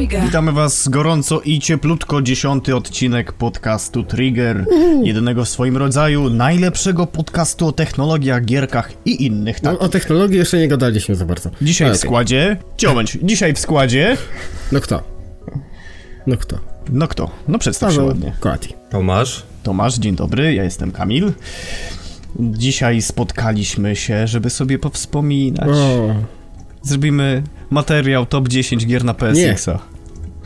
Trigger. Witamy Was gorąco i cieplutko. Dziesiąty odcinek podcastu Trigger. Jedynego w swoim rodzaju, najlepszego podcastu o technologiach, gierkach i innych. Tak. No, o technologii jeszcze nie gadaliśmy za bardzo. Dzisiaj w składzie. Ciąć, dzisiaj w składzie. No kto? No kto? No kto? No przedstaw się ładnie. Koati. Tomasz? Tomasz, dzień dobry, ja jestem Kamil. Dzisiaj spotkaliśmy się, żeby sobie powspominać. O, Zrobimy materiał top 10 gier na PSX-a.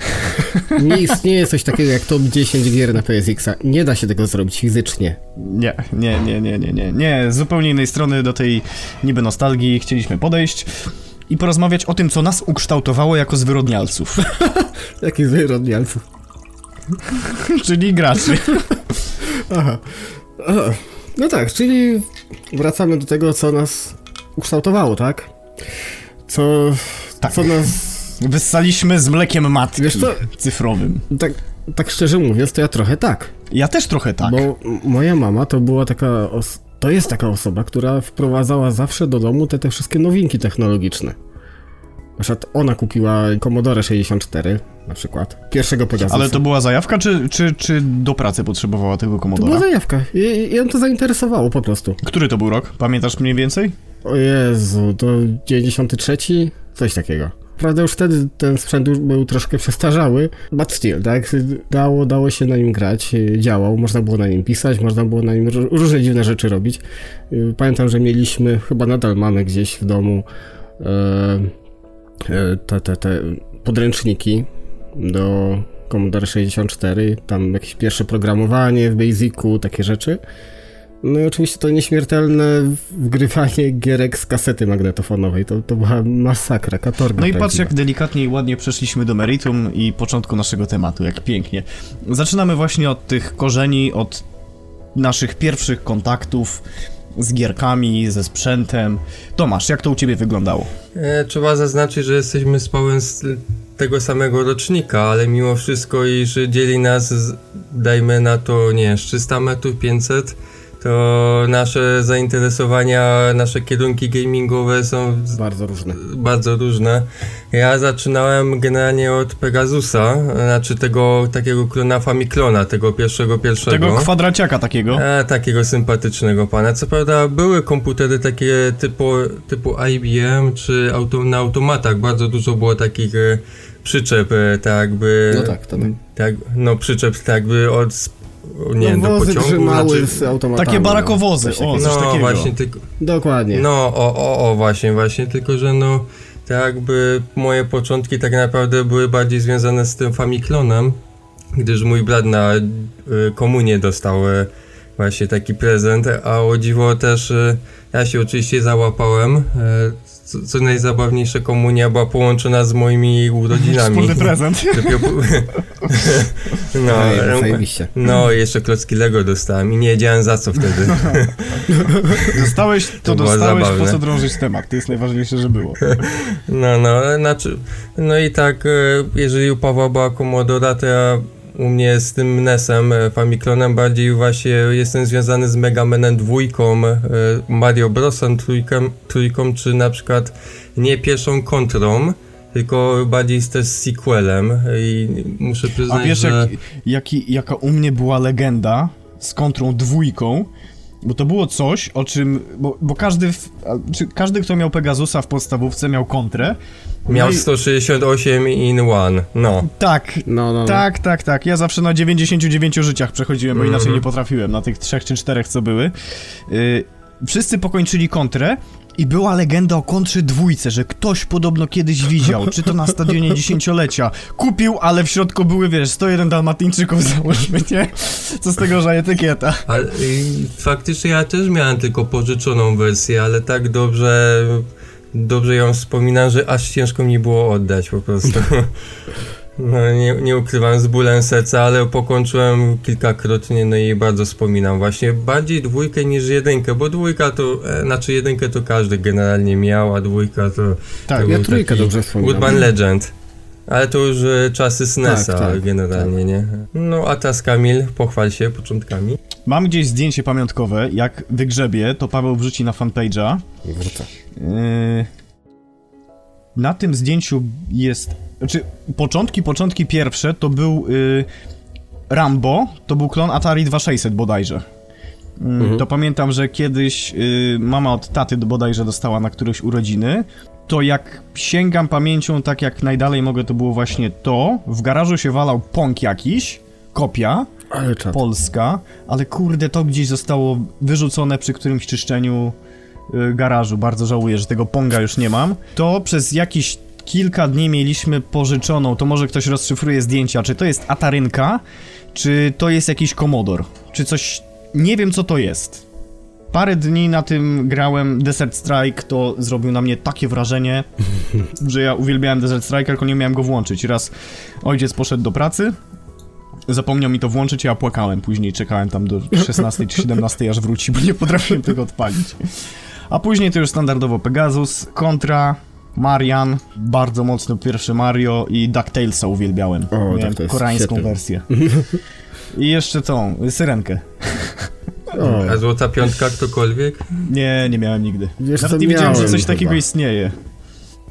nie istnieje coś takiego jak top 10 gier na PSX-a. Nie da się tego zrobić fizycznie. Nie, nie, nie, nie, nie, nie, nie. Z zupełnie innej strony do tej niby nostalgii chcieliśmy podejść i porozmawiać o tym, co nas ukształtowało jako zwyrodnialców, Jakich wyrodnialców. czyli graczy. Aha. O, No tak, czyli wracamy do tego, co nas ukształtowało, tak? Co, Tak. co nas... Wyssaliśmy z mlekiem matki Wiesz co? cyfrowym. Tak, tak szczerze mówiąc, to ja trochę tak. Ja też trochę tak. Bo moja mama to była taka... To jest taka osoba, która wprowadzała zawsze do domu te, te wszystkie nowinki technologiczne. Na przykład ona kupiła Commodore 64, na przykład. Pierwszego Pegasusa. Ale to była zajawka, czy, czy, czy do pracy potrzebowała tego To była zajawka. I, i ją to zainteresowało po prostu. Który to był rok? Pamiętasz mniej więcej? O Jezu, to 93? Coś takiego. Prawda, już wtedy ten sprzęt już był troszkę przestarzały, but still, tak? Dało, dało się na nim grać, działał, można było na nim pisać, można było na nim ró- różne dziwne rzeczy robić. Y, Pamiętam, że mieliśmy, chyba nadal mamy gdzieś w domu e, e, te, te, te podręczniki do Commodore 64, tam jakieś pierwsze programowanie w Basicu, takie rzeczy. No i oczywiście to nieśmiertelne wgrywanie gierek z kasety magnetofonowej. To, to była masakra, katorga. No i patrz, jak delikatnie i ładnie przeszliśmy do meritum i początku naszego tematu, jak pięknie. Zaczynamy właśnie od tych korzeni, od naszych pierwszych kontaktów z gierkami, ze sprzętem. Tomasz, jak to u ciebie wyglądało? E, trzeba zaznaczyć, że jesteśmy z Pawłem z tego samego rocznika, ale mimo wszystko i że dzieli nas, dajmy na to, nie wiem, z 300 metrów, 500, to nasze zainteresowania, nasze kierunki gamingowe są Bardzo różne. bardzo różne. Ja zaczynałem generalnie od Pegasusa, znaczy tego takiego klona Famiclona, tego pierwszego, pierwszego. Tego kwadraciaka takiego. E, takiego sympatycznego pana. Co prawda były komputery takie typu, typu IBM czy auto, na automatach. Bardzo dużo było takich e, przyczep, e, tak jakby... No tak, to tak. tak. No przyczep tak jakby od... Nie wiem, no, do wozy pociągu. znaczy, z automatami. Takie no. barakowozy, Coś o, coś no takiego. właśnie, tylko... Dokładnie. No, o, o, o, właśnie, właśnie, tylko że no, tak jakby moje początki tak naprawdę były bardziej związane z tym Famiclonem, gdyż mój brat na y, komunię dostał y, właśnie taki prezent, a o dziwo też y, ja się oczywiście załapałem. Co, co najzabawniejsze, komunia była połączona z moimi urodzinami. Wspólny prezent. No, no, zajebiście. no, jeszcze klocki Lego dostałem i nie wiedziałem za co wtedy. Dostałeś, to, To było dostałeś, po zabawne. co drążyć temat. To jest najważniejsze, że było. No, no, znaczy, no i tak, e, jeżeli u Pawła była Commodora, to ja u mnie z tym NES-em, e, Famiclonem bardziej właśnie jestem związany z Mega Manem dwójką, e, Mario Brosem trójką, trójką, czy na przykład nie pierwszą kontrą, tylko bardziej z też z sequelem i muszę A przyznać, wiesz, że... jak, jaki, jaka u mnie była legenda z kontrą dwójką? Bo to było coś, o czym. Bo, bo każdy, w, a, czy każdy, kto miał Pegasusa w podstawówce, miał kontrę. Miał No i- 168 in one, no. Tak, No, no. tak, tak, tak. Ja zawsze na 99 życiach przechodziłem, bo inaczej Mhm. nie potrafiłem, na tych trzech czy czterech, co były. Yy, wszyscy pokończyli kontrę i była legenda o kontrze dwójce, że ktoś podobno kiedyś widział, czy to na stadionie dziesięciolecia. Kupił, ale w środku były, wiesz, 101 dalmatyńczyków załóżmy, nie? Co z tego, że etykieta. Ale y, faktycznie ja też miałem tylko pożyczoną wersję, ale tak dobrze, dobrze ją wspominam, że aż ciężko mi było oddać po prostu. No, nie, nie ukrywam z bólem serca, ale pokończyłem kilkakrotnie, no i bardzo wspominam właśnie bardziej dwójkę niż jedynkę, bo dwójka to, e, znaczy jedynkę to każdy generalnie miał, a dwójka to... Tak, to Ja trójkę dobrze wspominam. Urban Legend. Ale to już e, czasy SNES-a Tak, tak, generalnie, nie? No a teraz Kamil, pochwal się początkami. Mam gdzieś zdjęcie pamiątkowe, jak wygrzebie, to Paweł wrzuci na fanpage'a. Wrzucę. Yy... na tym zdjęciu jest, znaczy początki, początki pierwsze to był y, Rambo, to był klon Atari 2600 bodajże. Mm, Mhm. To pamiętam, że kiedyś y, mama od taty bodajże dostała na któreś urodziny. To jak sięgam pamięcią tak jak najdalej mogę, to było właśnie to. W garażu się walał pąk jakiś, kopia, Ale polska, ale kurde, to gdzieś zostało wyrzucone przy którymś czyszczeniu garażu. Bardzo żałuję, że tego ponga już nie mam. To przez jakiś kilka dni mieliśmy pożyczoną, to może ktoś rozszyfruje zdjęcia, czy to jest Atarynka, czy to jest jakiś Commodore, czy coś... Nie wiem, co to jest. Parę dni na tym grałem Desert Strike, to zrobił na mnie takie wrażenie, że ja uwielbiałem Desert Strike, tylko nie miałem go włączyć. Raz ojciec poszedł do pracy, zapomniał mi to włączyć, ja płakałem. Później czekałem tam do 16 czy 17, aż wróci, bo nie potrafiłem tego odpalić. A później to już standardowo Pegasus, Contra, Marian, bardzo mocno pierwszy Mario i DuckTalesa uwielbiałem. O, Miałem tak, to jest koreańską świetne. wersję. I jeszcze tą, Syrenkę. O, A złota piątka ktokolwiek? Nie, nie miałem nigdy. Wiesz Nawet nie wiedziałem, że miałem coś takiego chyba. istnieje.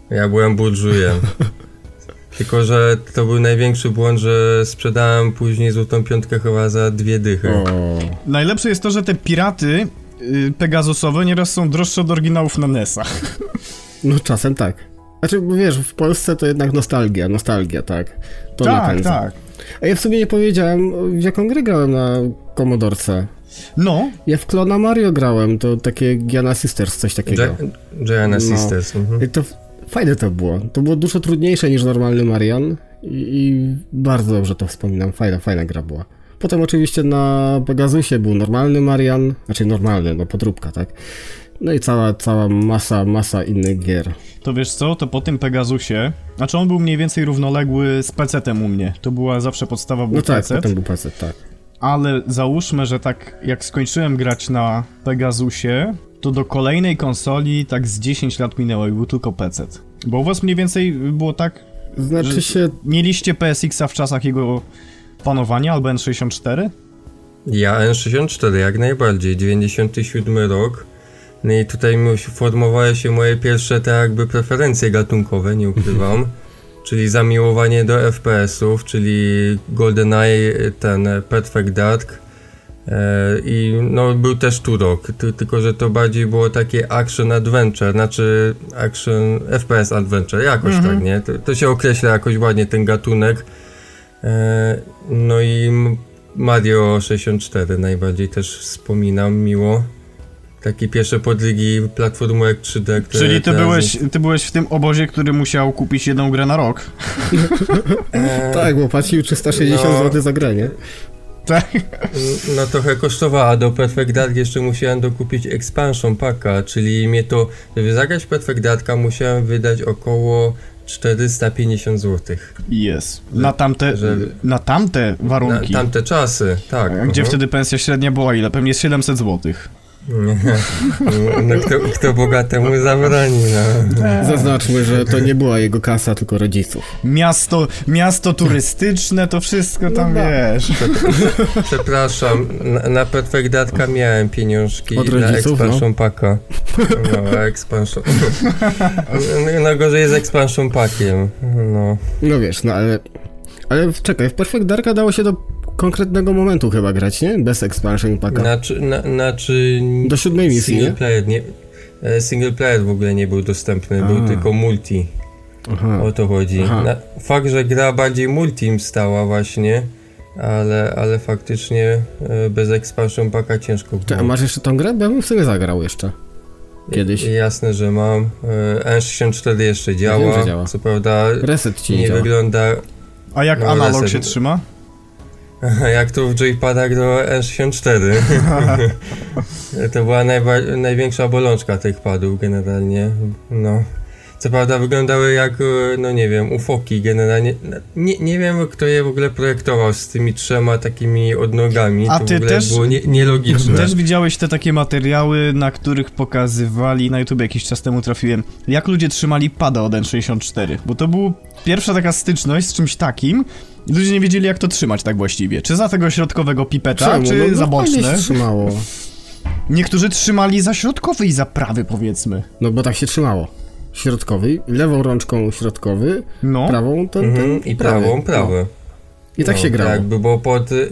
Ja byłem burżujem. Tylko, że to był największy błąd, że sprzedałem później złotą piątkę chyba za dwie dychy. o. Najlepsze jest to, że te piraty Pegasusowe nieraz są droższe od oryginałów na NES-a. No czasem tak. Znaczy, bo wiesz, w Polsce to jednak nostalgia, nostalgia, tak. To tak, napędza. tak. A ja w sumie nie powiedziałem, w jaką grę grałem na Commodorce. No, Ja w Klona Mario grałem, to takie Giana Sisters, coś takiego. Gi- Gianna No. Sisters. Mhm. I to fajne to było. To było dużo trudniejsze niż normalny Marian i, i bardzo dobrze to wspominam. Fajna, fajna gra była. Potem oczywiście na Pegasusie był normalny Marian, znaczy normalny, no podróbka, tak? No i cała, cała masa, masa innych gier. to wiesz co, to po tym Pegasusie, znaczy on był mniej więcej równoległy z PC-tem u mnie. To była zawsze podstawa, był No tak, PC, potem był PC, tak. ale załóżmy, że tak jak skończyłem grać na Pegasusie, to do kolejnej konsoli tak z 10 lat minęło i był tylko PC. Bo u was mniej więcej było tak, Znaczy się, mieliście PSX-a w czasach jego panowania albo N64? Ja N64 jak najbardziej, 97 rok. No i tutaj formowały się moje pierwsze te jakby preferencje gatunkowe, nie ukrywam. czyli zamiłowanie do FPS-ów, czyli GoldenEye, ten e, Perfect Dark. E, I no był też Turok, ty, tylko że to bardziej było takie action adventure, znaczy action FPS adventure, jakoś Mhm. tak, nie? To, to się określa jakoś ładnie ten gatunek. E, no i Mario 64 najbardziej też wspominam miło. Takie pierwsze podrygi platformówek 3D, które Czyli ty byłeś, ty byłeś w tym obozie, który musiał kupić jedną grę na rok. E, tak, bo płacił 360 No. zł za grę, nie? Tak? No trochę kosztowała, do Perfect Dark jeszcze musiałem dokupić expansion packa, czyli mnie to, żeby zagrać Perfect Darka musiałem wydać około 450 zł. Jest. Na tamte, że- na tamte Na warunki. tamte czasy, tak. Gdzie mhm. wtedy pensja średnia była ile? Pewnie 700 zł. No kto, kto bogatemu zabroni, no. Zaznaczmy, że to nie była jego kasa, tylko rodziców. Miasto, miasto turystyczne, to wszystko tam No da. wiesz. Przepraszam, na, na miałem pieniążki Od na rodziców, expansion packa. No, expansion. No, no gorzej z expansion packiem. No. No wiesz, no ale... Ale czekaj, w Perfect Darka dało się do konkretnego momentu chyba grać, nie? Bez expansion packa. Znaczy, na, znaczy Do siódmej misji, single nie? player nie. e, Single player w ogóle nie był dostępny, A. był tylko multi. Aha. O to chodzi. Aha. Na, fakt, że gra bardziej multim stała właśnie, ale, ale faktycznie e, bez expansion packa ciężko Czy, a było. masz jeszcze tą grę? Bo ja bym w sumie zagrał jeszcze. kiedyś? Jasne, że mam. E, N64 jeszcze działa. wiem, że działa. Co prawda Reset ci nie, nie działa. wygląda A jak No, analog reset. się trzyma? jak to w joypadach do N64. to była najba- największa bolączka tych padów generalnie. No. Co prawda wyglądały jak, e, no nie wiem, ufoki generalnie. Nie, nie wiem, kto je w ogóle projektował z tymi trzema takimi odnogami. A to ty w ogóle też- było nie, nielogiczne. Też widziałeś te takie materiały, na których pokazywali, na YouTube jakiś czas temu trafiłem, jak ludzie trzymali pada od N64, bo to była pierwsza taka styczność z czymś takim, ludzie nie wiedzieli jak to trzymać tak właściwie. Czy za tego środkowego pipeta, Czemu? czy no, no, za się trzymało. Niektórzy trzymali za środkowy i za prawy powiedzmy. No bo tak się trzymało. środkowy, lewą rączką środkowy, No, prawą ten, ten Mhm, I prawy. prawą, prawy. No. I tak No, się grało. Jakby, bo pod y,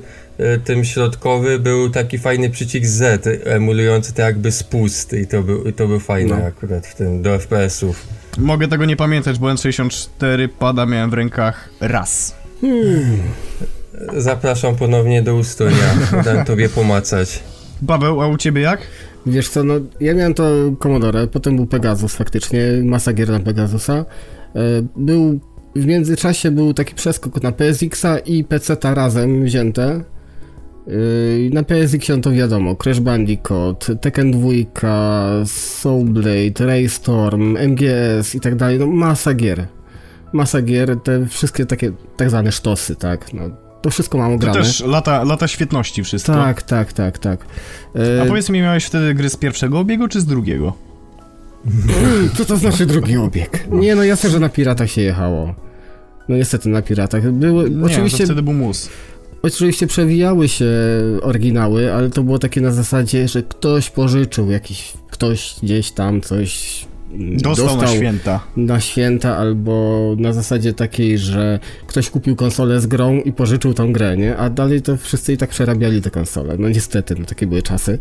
tym środkowy był taki fajny przycisk Z, emulujący to jakby spust i to był, i to był fajne No. akurat w tym, do FPS-ów. mogę tego nie pamiętać, bo N64 pada miałem w rękach raz. Hmm. Zapraszam ponownie do Ustonia, dam tobie pomacać. Paweł, a u ciebie jak? Wiesz co, no ja miałem to Commodore, potem był Pegasus faktycznie, masa gier na Pegasusa. E, Był, w międzyczasie był taki przeskok na PSX-a i PC-ta razem wzięte. E, Na PSX-ie no to wiadomo, Crash Bandicoot, Tekken 2, Soul Blade, Raystorm, MGS i tak dalej, no masa gier. Masa gier, te wszystkie takie tak zwane sztosy, tak, no. To wszystko mam To ograne. też lata, lata świetności wszystko. Tak, tak, tak, tak. E, A powiedz mi, miałeś wtedy gry z pierwszego obiegu czy z drugiego? Co to znaczy drugi obieg? Nie no, jasne, że na piratach się jechało. No niestety na piratach. Były, Nie, oczywiście, to wtedy był mus. oczywiście przewijały się oryginały, ale to było takie na zasadzie, że ktoś pożyczył jakiś, ktoś gdzieś tam coś mm, Dostał, na święta. na święta, albo na zasadzie takiej, że ktoś kupił konsolę z grą i pożyczył tą grę, nie? A dalej to wszyscy i tak przerabiali te konsole. No niestety, no takie były czasy.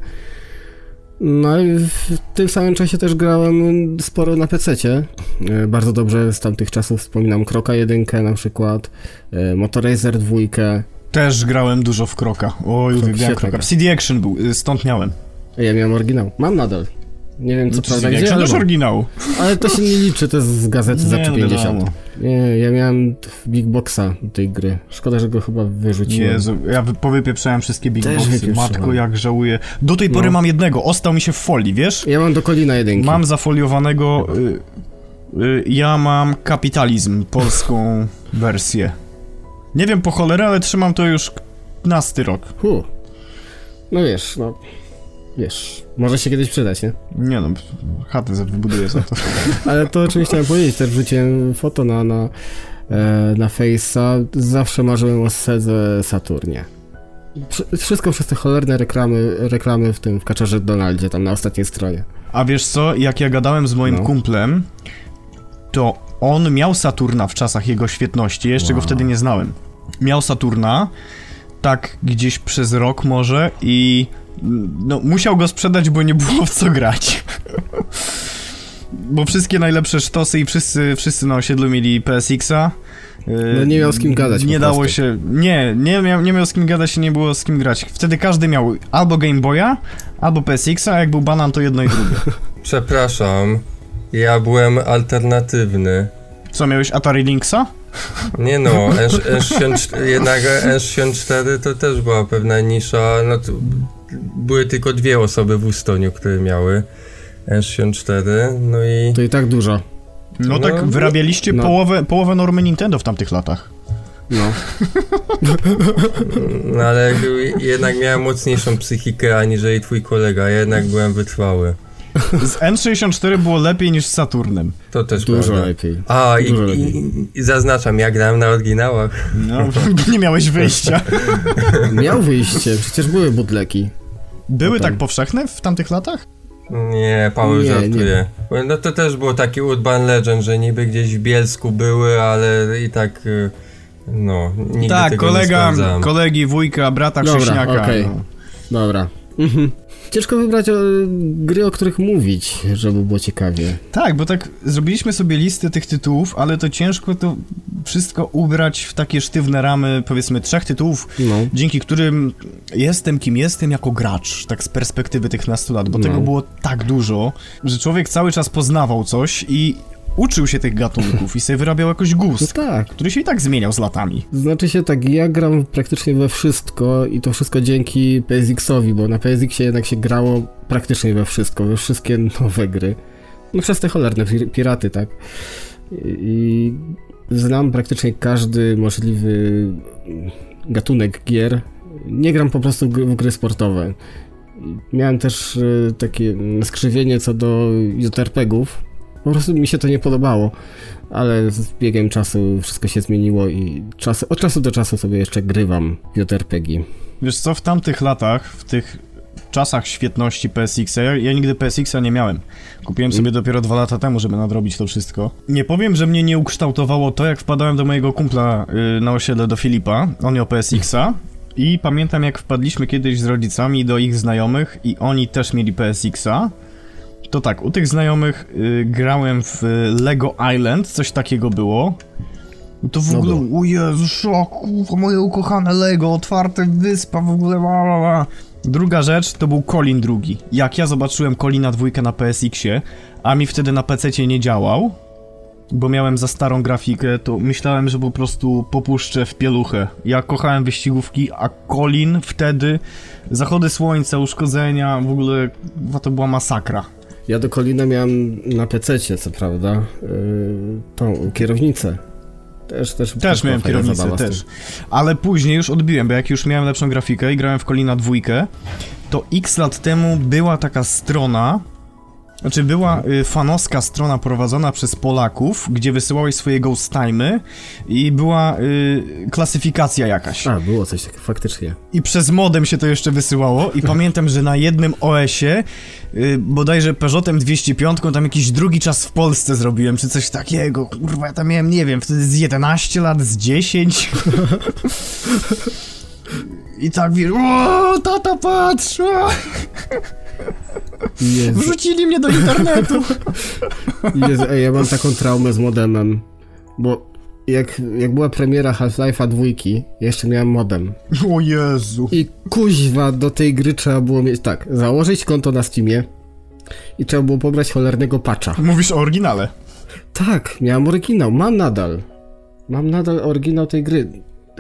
No i w tym samym czasie też grałem sporo na PC-cie. E, Bardzo dobrze z tamtych czasów wspominam Kroka 1 na przykład, e, Motorazer 2. Też grałem dużo w Kroka. Oj, uwielbiałem świetna Kroka. gra. CD Action był, y, stąd miałem. Ja miałem oryginał. Mam nadal. Nie wiem co No prawda gdzie, ale, oryginał. ale to się nie liczy, to jest z gazety za Nie, no 50. wiadomo. Nie, ja miałem Big Boxa tej gry. Szkoda, że go chyba wyrzuciłem. Jezu, ja wy- powypieprzałem wszystkie Big Też Boxy. Matko, jak żałuję. Do tej No. pory mam jednego. Ostał mi się w folii, wiesz? Ja mam do Kolina jedynki. Mam zafoliowanego... Y, y, ja mam kapitalizm, polską wersję. Nie wiem po cholerę, ale trzymam to już nasty rok. Hu. No wiesz, no... Wiesz, może się kiedyś przydać, nie? Nie no, chatę wybuduję za to. Ale to oczywiście chciałem powiedzieć, też wrzuciłem foto na, na, e, na Face'a. Zawsze marzyłem o Sedze Saturnie. Wsz- Wszystko przez te cholerne reklamy, reklamy w tym, w Kaczorze Donaldzie, tam na ostatniej stronie. A wiesz co, jak ja gadałem z moim No. kumplem, to on miał Saturna w czasach jego świetności, jeszcze go Wow. wtedy nie znałem. Miał Saturna, tak gdzieś przez rok może i no, musiał go sprzedać, bo nie było w co grać. bo wszystkie najlepsze sztosy i wszyscy, wszyscy na osiedlu mieli PSX-a. Yy, No nie miał z kim gadać Nie po dało prostu. się. Nie, nie miał, nie miał z kim gadać i nie było z kim grać. Wtedy każdy miał albo Game Boya, albo PSX-a, a jak był banan, to jedno i drugie. Przepraszam, ja byłem alternatywny. Co, miałeś Atari Lynxa? Nie no, N- N64, jednak N64 to też była pewna nisza, no to były tylko dwie osoby w Ustoniu, które miały N64, no i To i tak dużo. No, No, tak, wyrabialiście no. połowę, połowę normy Nintendo w tamtych latach. No. no ale jednak miałem mocniejszą psychikę aniżeli twój kolega, ja jednak byłem wytrwały. Z N64 było lepiej niż z Saturnem. To też Dużo prawda. lepiej. A, i, Dużo i, lepiej. i zaznaczam, ja grałem na oryginałach. No, nie miałeś wyjścia. Miał wyjście, przecież były butleki. Były No tak powszechne w tamtych latach? Nie, Paweł Nie, żartuje. No to też było taki Urban Legend, że niby gdzieś w Bielsku były, ale i tak, y, no, nigdy tak, tego nie kolega, sprawdzałem. kolegi, wujka, brata, Dobra, chrześniaka. okej. no. Dobra. Mhm. Ciężko wybrać o, gry, o których mówić, żeby było ciekawie. Tak, bo tak zrobiliśmy sobie listę tych tytułów, ale to ciężko to wszystko ubrać w takie sztywne ramy, powiedzmy, trzech tytułów, No. dzięki którym jestem kim jestem jako gracz, tak z perspektywy tych nastu lat, bo No. tego było tak dużo, że człowiek cały czas poznawał coś i uczył się tych gatunków i sobie wyrabiał jakoś No gust, tak. który się i tak zmieniał z latami. Znaczy się tak, ja gram praktycznie we wszystko i to wszystko dzięki PSX-owi, bo na PSX-ie jednak się grało praktycznie we wszystko, we wszystkie nowe gry. No przez te cholerne pir- piraty, tak. I, znam praktycznie każdy możliwy gatunek gier. Nie gram po prostu w gry sportowe. Miałem też e, takie skrzywienie co do JRPG-ów. Po prostu mi się to nie podobało ale z biegiem czasu wszystko się zmieniło i czas, od czasu do czasu sobie jeszcze grywam w JRPG. Wiesz co, w tamtych latach, w tych czasach świetności PSX-a. Ja, nigdy PSX-a nie miałem. Kupiłem sobie dopiero dwa lata temu, żeby nadrobić to wszystko. Nie powiem, że mnie nie ukształtowało to, jak wpadałem do mojego kumpla y, na osiedle do Filipa. On miał PSX-a. I pamiętam, jak wpadliśmy kiedyś z rodzicami do ich znajomych i oni też mieli PSX-a. To tak, u tych znajomych y, grałem w Lego Island, coś takiego było. To w No ogóle, było. o Jezu, moje ukochane Lego, otwarte wyspa, w ogóle, bla, bla, bla. Druga rzecz to był Colin drugi. Jak ja zobaczyłem Colina dwójkę na PSX-ie, a mi wtedy na PC nie działał, bo miałem za starą grafikę, to myślałem, że po prostu popuszczę w pieluchę. Ja kochałem wyścigówki, a Colin wtedy, zachody słońca, uszkodzenia, w ogóle, to była masakra. Ja do Kolina miałem na PC, co prawda, yy, tą kierownicę. Też, też, Też miałem kierownicę, też. Ale później już odbiłem, bo jak już miałem lepszą grafikę i grałem w Kolina dwójkę, to x lat temu była taka strona, znaczy była y, fanowska strona prowadzona przez Polaków, gdzie wysyłałeś swoje ghost time'y i była y, klasyfikacja jakaś. A, było coś takiego, faktycznie. I przez modem się to jeszcze wysyłało i pamiętam, że na jednym OS-ie y, bodajże Peugeotem 205 tam jakiś drugi czas w Polsce zrobiłem, czy coś takiego. Kurwa, ja tam miałem, nie wiem, wtedy z 11 lat, z 10. I tak wiesz, o, tata patrz, o, Jezu, wrzucili mnie do internetu. Jezu, ej, ja mam taką traumę z modemem, bo jak, jak była premiera Half-Life'a dwójki, jeszcze miałem modem. O Jezu. I kuźwa, do tej gry trzeba było mieć, tak, założyć konto na Steamie i trzeba było pobrać cholernego patcha. Mówisz o oryginale. Tak, miałem oryginał, mam nadal. Mam nadal oryginał tej gry.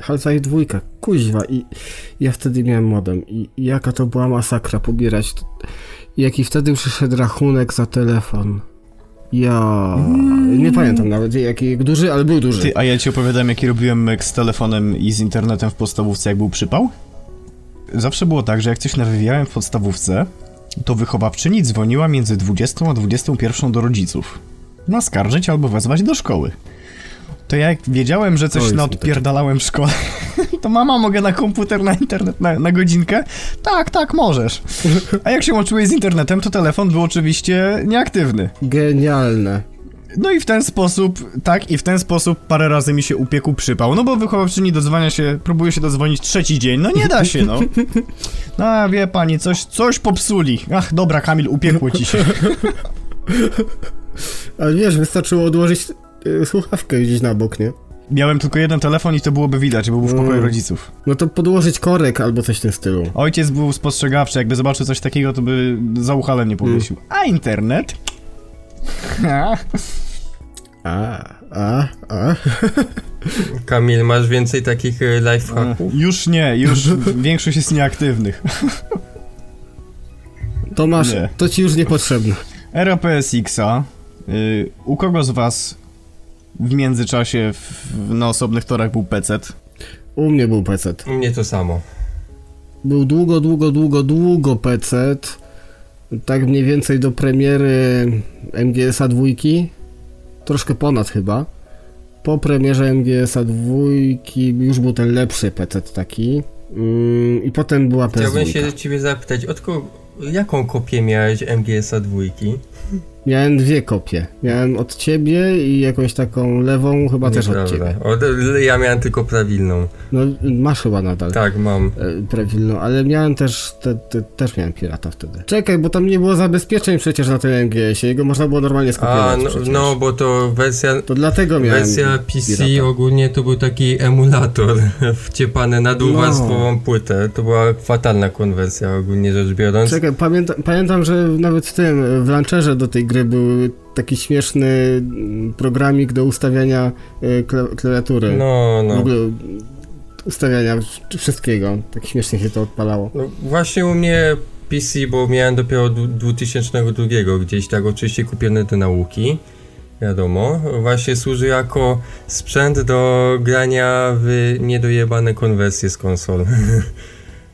Half-Life 2, kuźwa i ja wtedy miałem modem i, i jaka to była masakra pobierać. to- jaki wtedy przyszedł rachunek za telefon. Ja... Nie pamiętam nawet jaki jak duży, ale był duży. Ty, a ja ci opowiadałem, jaki robiłem myk z telefonem i z internetem w podstawówce, jak był przypał? Zawsze było tak, że jak coś nawywiałem w podstawówce, to wychowawczyni dzwoniła między 20 a 21 do rodziców. Naskarżyć albo wezwać do szkoły. To ja jak wiedziałem, że coś naodpierdalałem w szkole, to mama, mogę na komputer, na internet, na, na godzinkę? Tak, tak, możesz. A jak się łączyłeś z internetem, to telefon był oczywiście nieaktywny. Genialne. No i w ten sposób, tak, i w ten sposób parę razy mi się upiekł przypał. No bo wychowawczyni dodzwania się, próbuje się dodzwonić trzeci dzień, no nie da się, no. No a wie pani, coś, coś popsuli. Ach, dobra, Kamil, upiekło ci się. Ale wiesz, wystarczyło odłożyć słuchawkę gdzieś na bok, nie? Miałem tylko jeden telefon i to byłoby widać, bo był w pokoju Mm. rodziców. No to podłożyć korek albo coś w tym stylu. Ojciec był spostrzegawczy, jakby zobaczył coś takiego, to by za uchalem nie powiesił. A internet? A, a, a. Kamil, masz więcej takich e, lifehacków? Już nie, już większość jest nieaktywnych. To masz, Nie. to ci już niepotrzebne. Era PSX-a. Y, u kogo z was w międzyczasie w, na osobnych torach był PC? U mnie był PC. U mnie to samo. Był długo, długo, długo, długo PC. Tak mniej więcej do premiery MGS-a dwójki. Troszkę ponad chyba. Po premierze MGS-a dwójki już był ten lepszy PC taki. Mm, I potem była PS2. Chciałbym się ciebie zapytać, od ko- jaką kopię miałeś MGS-a dwójki? Miałem dwie kopie. Miałem od ciebie i jakąś taką lewą chyba też od Nieprawda. ciebie. Od, ja miałem tylko prawilną. No masz chyba nadal. Tak, mam. e, prawilną, ale miałem też, te, te, też miałem pirata wtedy. Czekaj, bo tam nie było zabezpieczeń przecież na tym MGS-ie, jego można było normalnie A, skopiować no, przecież. no bo to wersja, To dlatego miałem wersja PC pirata. ogólnie to był taki emulator wciepany na dwuwarstwową płytę. To była fatalna konwersja ogólnie rzecz biorąc. Czekaj, pamięta, pamiętam, że nawet w tym, w launcherze do tej gry był taki śmieszny programik do ustawiania e, kla, klawiatury. No, W no. ogóle ustawiania wszystkiego. Tak śmiesznie się to odpalało. no. Właśnie u mnie PC, bo miałem dopiero du- 2002 gdzieś tak, oczywiście kupione do nauki. Wiadomo, właśnie służy jako sprzęt do grania w niedojebane konwersje z konsol.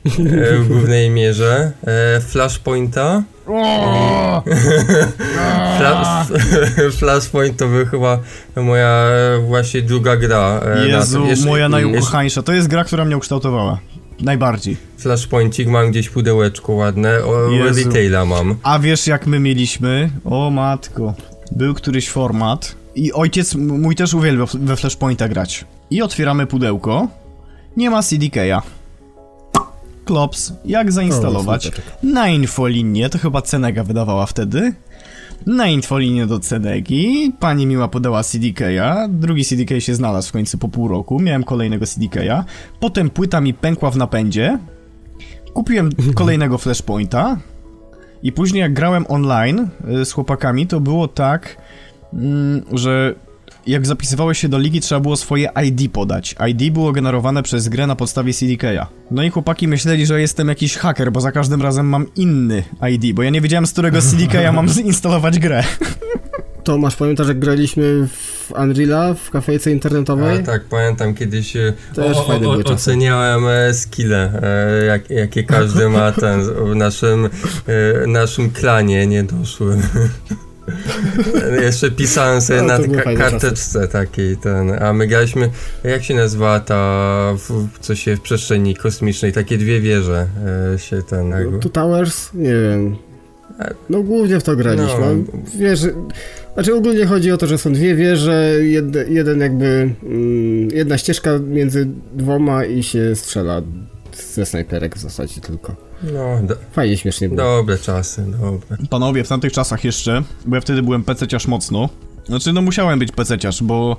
E, w głównej mierze. E, Flashpointa. Flashpoint to był chyba moja właśnie druga gra. e, na Jezu, tym. Jeszcze- moja najukochańsza. To jest gra, która mnie ukształtowała. Najbardziej. Flashpointik mam gdzieś pudełeczko ładne, o retaila mam. A wiesz jak my mieliśmy? O matko. Był któryś format i ojciec mój też uwielbiał we Flashpointa grać. I otwieramy pudełko. Nie ma CDK-a. Klops. Jak zainstalować? smuteczek. Na infolinię, to chyba Cenega wydawała wtedy. Na infolinię do Cenegi. Pani miła podała CDK-a. Drugi CDK się znalazł w końcu po pół roku. Miałem kolejnego CDK-a. Potem płyta mi pękła w napędzie. Kupiłem kolejnego Flashpointa. I później jak grałem online y, z chłopakami, to było tak, mm, że jak zapisywałeś się do ligi, trzeba było swoje ID podać. ID było generowane przez grę na podstawie CDK-a. No i chłopaki myśleli, że jestem jakiś haker, bo za każdym razem mam inny ID, bo ja nie wiedziałem, z którego CDK-a mam zinstalować grę. Tomasz, pamiętasz jak graliśmy w Unreala w kafejce internetowej? A, tak, pamiętam kiedyś e, Też o, o, o, oceniałem e, skille, e, jak, jakie każdy ma ten w naszym, e, naszym klanie nie doszły. Jeszcze pisałem sobie No, na karteczce takiej ten, a my graliśmy, jak się nazywa ta, w, co się w przestrzeni kosmicznej, takie dwie wieże e, się ten... No, Two Towers? Nie wiem. No głównie w to graliśmy. No. No. Wieży... Znaczy ogólnie chodzi o to, że są dwie wieże, jed, jeden jakby... Mm, jedna ścieżka między dwoma i się strzela ze snajperek w zasadzie tylko. No, do, Fajnie, śmiesznie było. dobre czasy, dobre. Panowie, w tamtych czasach jeszcze, bo ja wtedy byłem pececiarz mocno. Znaczy, no musiałem być pececiarz, bo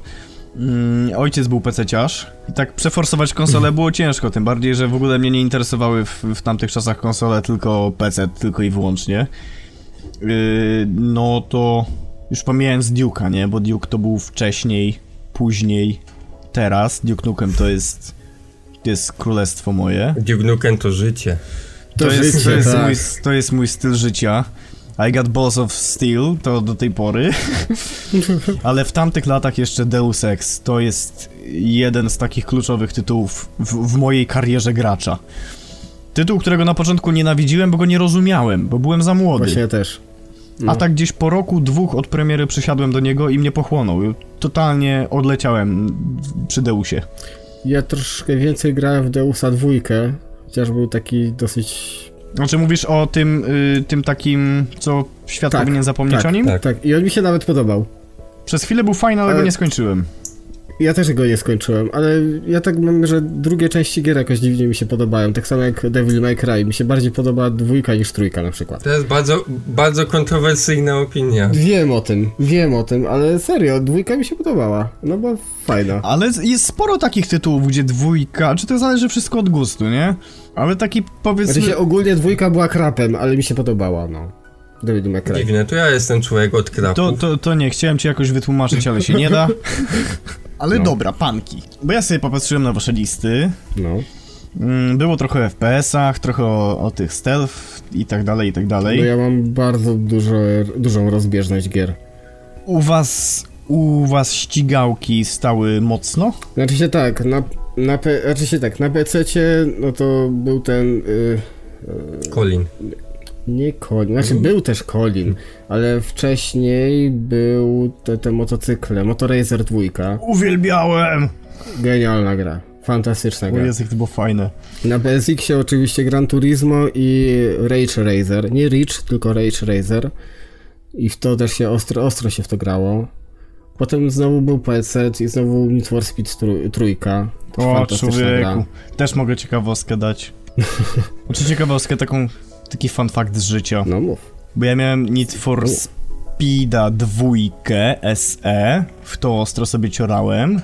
mm, ojciec był pececiarz i tak przeforsować konsolę było ciężko, tym bardziej, że w ogóle mnie nie interesowały w, w tamtych czasach konsole, tylko PC, tylko i wyłącznie. Yy, no to już pomijając Duke'a, nie? Bo Duke to był wcześniej, później, teraz. Duke Nukem to jest, to jest królestwo moje. Duke Nukem to życie. To, To jest, życie, to, jest tak. mój, to jest mój styl życia. I got balls of steel, to do tej pory. Ale w tamtych latach jeszcze Deus Ex to jest jeden z takich kluczowych tytułów w, w mojej karierze gracza. Tytuł, którego na początku nienawidziłem, bo go nie rozumiałem, bo byłem za młody. Właśnie ja też. No. A tak gdzieś po roku, dwóch od premiery przysiadłem do niego i mnie pochłonął. Totalnie odleciałem przy Deusie. Ja troszkę więcej grałem w Deusa dwójkę, chociaż był taki dosyć... Znaczy mówisz o tym, y, tym takim, co świat Tak, powinien zapomnieć tak, o nim? tak. Tak, i on mi się nawet podobał. Przez chwilę był fajny, ale, Ale- go nie skończyłem. Ja też go nie skończyłem, ale ja tak mam, że drugie części gier jakoś dziwnie mi się podobają. Tak samo jak Devil May Cry. Mi się bardziej podoba dwójka niż trójka na przykład. To jest bardzo, bardzo kontrowersyjna opinia. Wiem o tym, wiem o tym, ale serio, dwójka mi się podobała. No bo fajna. Ale jest sporo takich tytułów, gdzie dwójka, czy to zależy wszystko od gustu, nie? Ale taki powiedzmy... Znaczy się ogólnie dwójka była krapem, ale mi się podobała, no. Devil May Cry. Dziwne, to ja jestem człowiek od krapów. To, to, to nie, chciałem ci jakoś wytłumaczyć, ale się nie da. Ale No. dobra, panki. Bo ja sobie popatrzyłem na wasze listy. No. Mm, Było trochę o FPS-ach, trochę o, o tych stealth i tak dalej, i tak dalej. No ja mam bardzo dużo, dużą rozbieżność gier. U was... U was ścigałki stały mocno? Znaczy się tak, na, na, znaczy się tak, na PC-cie, no to był ten... Y, Colin. Nie Colin, znaczy był też Colin, ale wcześniej był te, te motocykle, Motoracer 2. Uwielbiałem! Genialna gra, fantastyczna gra. Jezu, jak to było fajne. Na PSX-ie oczywiście Gran Turismo i Rage Racer, nie Rich, tylko Rage Racer. I w to też się ostro, ostro się w to grało. Potem znowu był PC i znowu Need for Speed trój, trójka. O, człowieku. Też mogę ciekawostkę dać. Znaczy ciekawostkę, taką, taki fun fact z życia. No mów. Bo ja miałem Need for Speeda dwójkę SE, w to ostro sobie ciorałem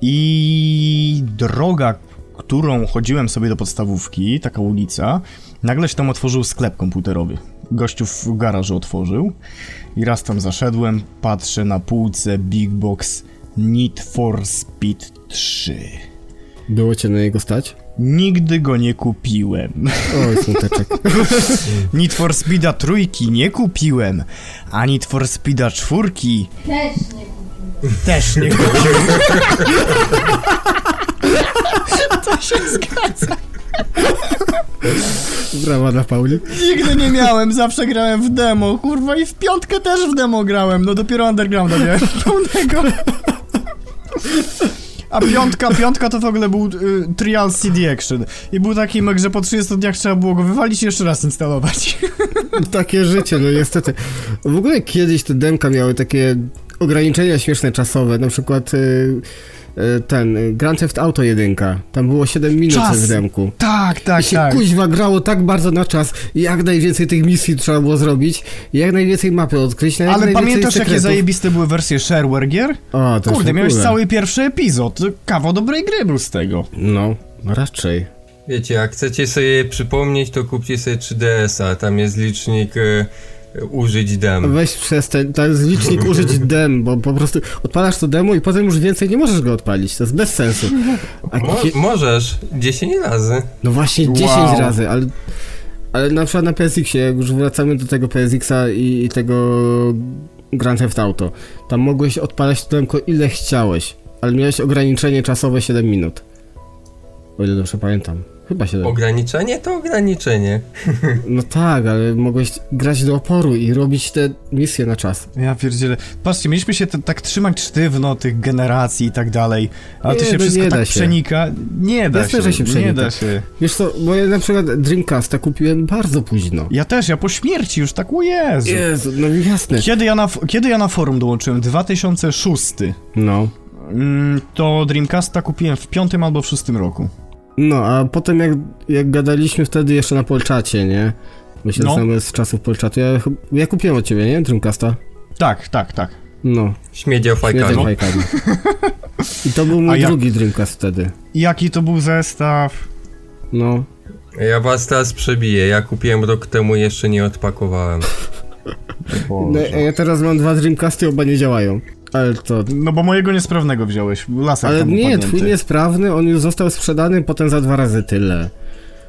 i droga, którą chodziłem sobie do podstawówki, taka ulica, nagle się tam otworzył sklep komputerowy. Gościu w garażu otworzył i raz tam zaszedłem, patrzę na półce Big Box Need for Speed 3. Było cię na niego stać? Nigdy go nie kupiłem. Oj, smuteczek. Need for Speeda trójki nie kupiłem, a Need for Speeda czwórki Też nie kupił. też nie kupiłem. to się zgadza. Brawa dla Pauli. Nigdy nie miałem, zawsze grałem w demo, kurwa i w piątkę też w demo grałem, no dopiero Undergrounda miałem pełnego. A piątka, piątka to w ogóle był y, trial CD Action. I był taki mek, że po 30 dniach trzeba było go wywalić i jeszcze raz instalować. Takie życie, no niestety. W ogóle kiedyś te demka miały takie ograniczenia śmieszne czasowe, na przykład y, ten y, Grand Theft Auto 1. Tam było 7 minut Czas. w demku. Tak, tak, I się tak. kuźwa grało tak bardzo na czas i jak najwięcej tych misji trzeba było zrobić, i jak najwięcej mapy odkryć, Ale pamiętasz jakie sekretów. zajebiste były wersje shareware gier? O, to Kurde, miałeś cały pierwszy epizod. Kawał dobrej gry był z tego. No, raczej. Wiecie, jak chcecie sobie przypomnieć, to kupcie sobie 3DS-a, tam jest licznik e, użyć dem. Weź przez ten, to jest licznik użyć dem, bo po prostu odpalasz to demo i potem już więcej nie możesz go odpalić, to jest bez sensu. A Mo możesz, 10 razy. no właśnie 10 Wow. razy, ale, ale na przykład na PSX-ie, jak już wracamy do tego PSX-a i, i tego Grand Theft Auto, tam mogłeś odpalać to demko ile chciałeś, ale miałeś ograniczenie czasowe 7 minut. O ile dobrze pamiętam. Chyba 7. Ograniczenie to ograniczenie. No tak, ale mogłeś grać do oporu i robić te misje na czas. Ja pierdzielę. Patrzcie, mieliśmy się tak trzymać sztywno tych generacji i tak dalej, ale to Nie, się no wszystko nie da tak się. przenika. Nie da Jasne, się, że się nie przenika. da się. Wiesz co, bo ja na przykład Dreamcasta kupiłem bardzo późno. Ja też, ja po śmierci już tak, o Jezu. Jezu, no jasne. Kiedy ja, na, kiedy ja na forum dołączyłem? 2006. No. Mm, to Dreamcasta kupiłem w piątym albo w szóstym roku. No, a potem jak, jak gadaliśmy wtedy jeszcze na Polczacie, nie? My się No. znamy z czasów Polczatu. Ja, ja kupiłem od ciebie, nie? Dreamcasta? Tak, tak, tak. No, Śmiedział fajkami. I to był mój ja- drugi Dreamcast wtedy. Jaki to był zestaw? No. Ja was teraz przebiję, ja kupiłem rok temu i jeszcze nie odpakowałem. no ja teraz mam dwa Dreamcasty, oba nie działają. Ale to... No bo mojego niesprawnego wziąłeś, laser Ale nie, upadnięty. twój niesprawny, on już został sprzedany potem za dwa razy tyle.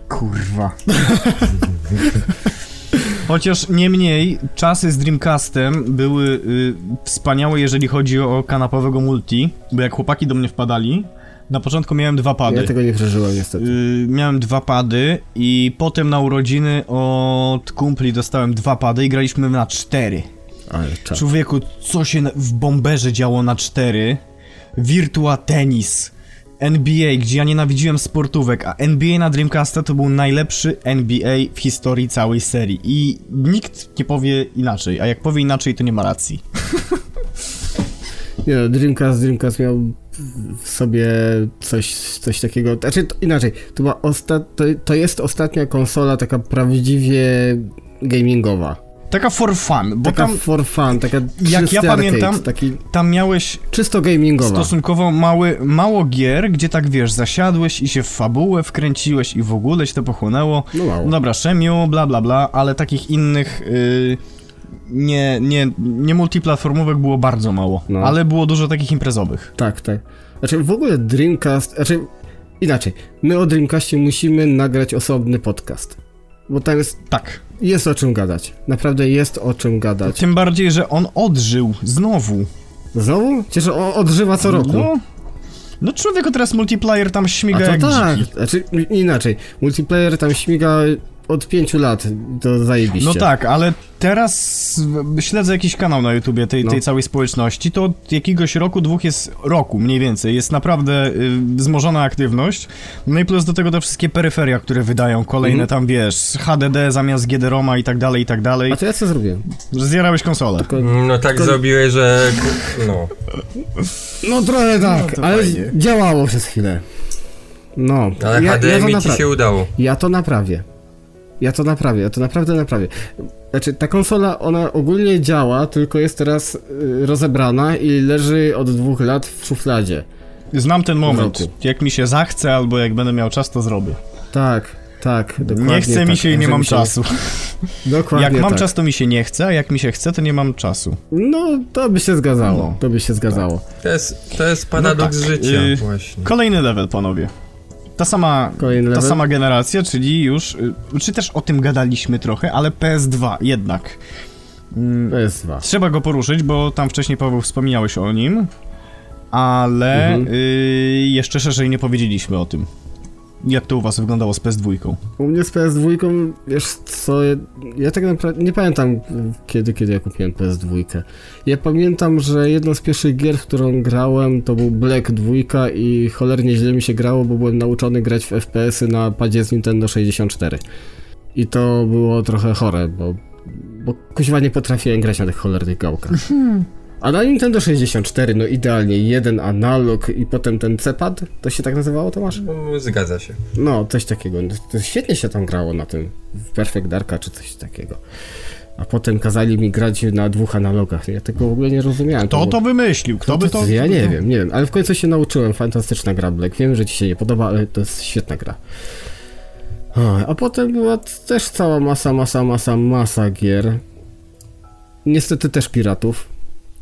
Kurwa. Chociaż niemniej czasy z Dreamcastem były y, wspaniałe, jeżeli chodzi o kanapowego multi, bo jak chłopaki do mnie wpadali, na początku miałem dwa pady. Ja tego nie przeżyłem niestety. Y, miałem dwa pady i potem na urodziny od kumpli dostałem dwa pady i graliśmy na cztery. Ale. Człowieku, co się w bomberze działo na cztery? Virtua Tennis. NBA, gdzie ja nienawidziłem sportówek, a NBA na Dreamcasta to był najlepszy NBA w historii całej serii. I nikt nie powie inaczej, a jak powie inaczej, to nie ma racji. Nie no, Dreamcast, Dreamcast miał w sobie coś, coś takiego, znaczy to, inaczej, to, była osta- to, to jest ostatnia konsola taka prawdziwie gamingowa. Taka for fun, bo Taka tam, for fun, taka ja czysty pamiętam, arcade, taki tam miałeś czysto gamingowa. stosunkowo mały, mało gier, gdzie tak wiesz, zasiadłeś i się w fabułę wkręciłeś i w ogóle się to pochłonęło. No mało. Dobra, Szemiu, bla bla bla, ale takich innych y, nie, nie, nie multiplatformówek było bardzo mało, No. ale było dużo takich imprezowych. Tak, tak. Znaczy w ogóle Dreamcast, znaczy inaczej, my o Dreamcastie musimy nagrać osobny podcast. Bo tam jest, Tak. Jest o czym gadać. Naprawdę jest o czym gadać. Tym bardziej, że on odżył znowu. Znowu? Przecież on odżywa co roku. No, no człowieku, teraz multiplayer tam A śmiga to jak tak, dziki. znaczy inaczej. Multiplayer tam śmiga od pięciu lat, to zajebiście. No tak, ale teraz śledzę jakiś kanał na YouTubie tej, No. tej całej społeczności, to od jakiegoś roku, dwóch jest, roku mniej więcej, jest naprawdę y, wzmożona aktywność, no i plus do tego te wszystkie peryferia, które wydają, kolejne Mhm. tam, wiesz, HDD zamiast GD-ROMa i tak dalej, i tak dalej, A to ja co zrobiłem? że zjarałeś konsolę. Tylko, No tak To- zrobiłeś, że... No. no trochę tak, to ale fajnie. działało przez chwilę. No, Ale ja, ja, HDMI ci napra- się udało. ja to naprawię. Ja to naprawię, ja to naprawdę naprawię. Znaczy, ta konsola, ona ogólnie działa, tylko jest teraz y, rozebrana i leży od dwóch lat w szufladzie. Znam ten moment, roku. jak mi się zachce, albo jak będę miał czas, to zrobię. Tak, tak, dokładnie Nie chce tak. mi się i nie mam się- czasu. Dokładnie Jak mam tak. czas, to mi się nie chce, a jak mi się chce, to nie mam czasu. No, to by się zgadzało, No. to by się zgadzało. To jest, to jest paradoks tak, życia y- właśnie. Kolejny level, panowie. Ta sama, Kolejny ta sama generacja, czyli już, y, czy też o tym gadaliśmy trochę, ale PS2 jednak. Mm, To jest dwa. Trzeba go poruszyć, bo tam wcześniej, Paweł, wspominałeś o nim, ale Mhm. y, jeszcze szerzej nie powiedzieliśmy o tym. Jak to u was wyglądało z PS2? U mnie z PS2, wiesz co, ja, ja tak naprawdę nie pamiętam kiedy, kiedy ja kupiłem PS2. Ja pamiętam, że jedną z pierwszych gier, w którą grałem, to był Black 2 i cholernie źle mi się grało, bo byłem nauczony grać w FPS-y na padzie z Nintendo 64. I to było trochę chore, bo, bo kuźwa nie potrafiłem grać na tych cholernych gałkach. A na Nintendo 64, no idealnie, jeden analog i potem ten C-pad, to się tak nazywało, Tomasz? No, Zgadza się. No, coś takiego. To świetnie się tam grało na tym. W Perfect Darka czy coś takiego. A potem kazali mi grać na dwóch analogach. Ja tego w ogóle nie rozumiałem. Kto to wymyślił? Kto by to... Ja nie wiem, nie wiem, ale w końcu się nauczyłem. Fantastyczna gra Black. Wiem, że ci się nie podoba, ale to jest świetna gra. A potem była też cała masa, masa, masa, masa gier. Niestety też piratów.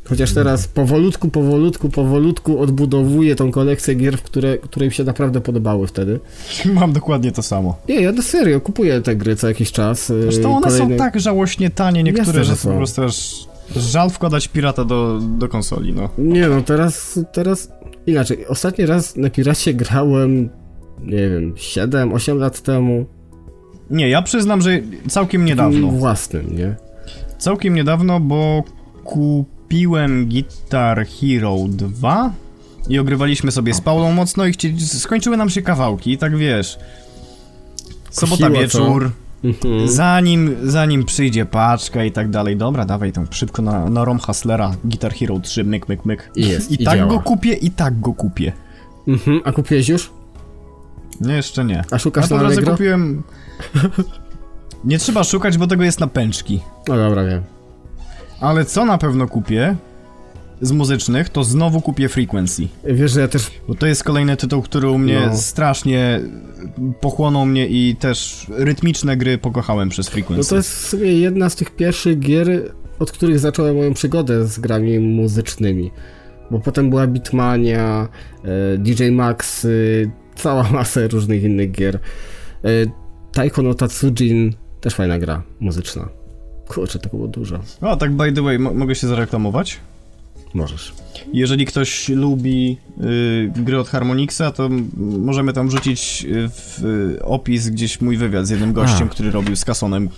Chociaż teraz powolutku, powolutku, powolutku odbudowuję tą kolekcję gier, w które, które mi się naprawdę podobały wtedy. Mam dokładnie to samo. Nie, ja na serio kupuję te gry co jakiś czas. yy, Zresztą one kolejne- są tak żałośnie tanie niektóre, że są. po prostu aż żal wkładać pirata do, do konsoli, no. Nie no, teraz, teraz inaczej. Ostatni raz na Piracie grałem, nie wiem, 7-8 lat temu. Nie, ja przyznam, że całkiem niedawno. Własnym, nie? Całkiem niedawno, bo kupiłem Guitar Hero 2 i ogrywaliśmy sobie z Paulą mocno i chcieli, skończyły nam się kawałki tak wiesz. Sobota Kusiło, wieczór, Mhm. zanim, zanim przyjdzie paczka i tak dalej. Dobra, dawaj tam szybko na, na ROM Hustlera Guitar Hero 3, myk, myk, myk. I jest, I i tak działa. go kupię, i tak go kupię. Mhm. A kupiłeś już? Nie, jeszcze nie. A szukasz na Allegro? kupiłem... Nie trzeba szukać, bo tego jest na pęczki. No dobra, wiem. Ale co na pewno kupię z muzycznych, to znowu kupię Frequency. Wiesz, że ja też Bo to jest kolejny tytuł, który u mnie No. strasznie pochłonął mnie i też rytmiczne gry pokochałem przez No Frequency. to jest w sumie jedna z tych pierwszych gier, od których zacząłem moją przygodę z grami muzycznymi. Bo potem była Beatmania, e, DJ Max, e, cała masa różnych innych gier. E, Taiko no Tatsujin, też fajna gra muzyczna. Kurczę, tego było dużo. O, tak by the way, mo- mogę się zareklamować? Możesz. Jeżeli ktoś lubi y, gry od Harmonixa, to możemy tam wrzucić y, w y, opis gdzieś mój wywiad z jednym gościem, A. który robił z Kasonem.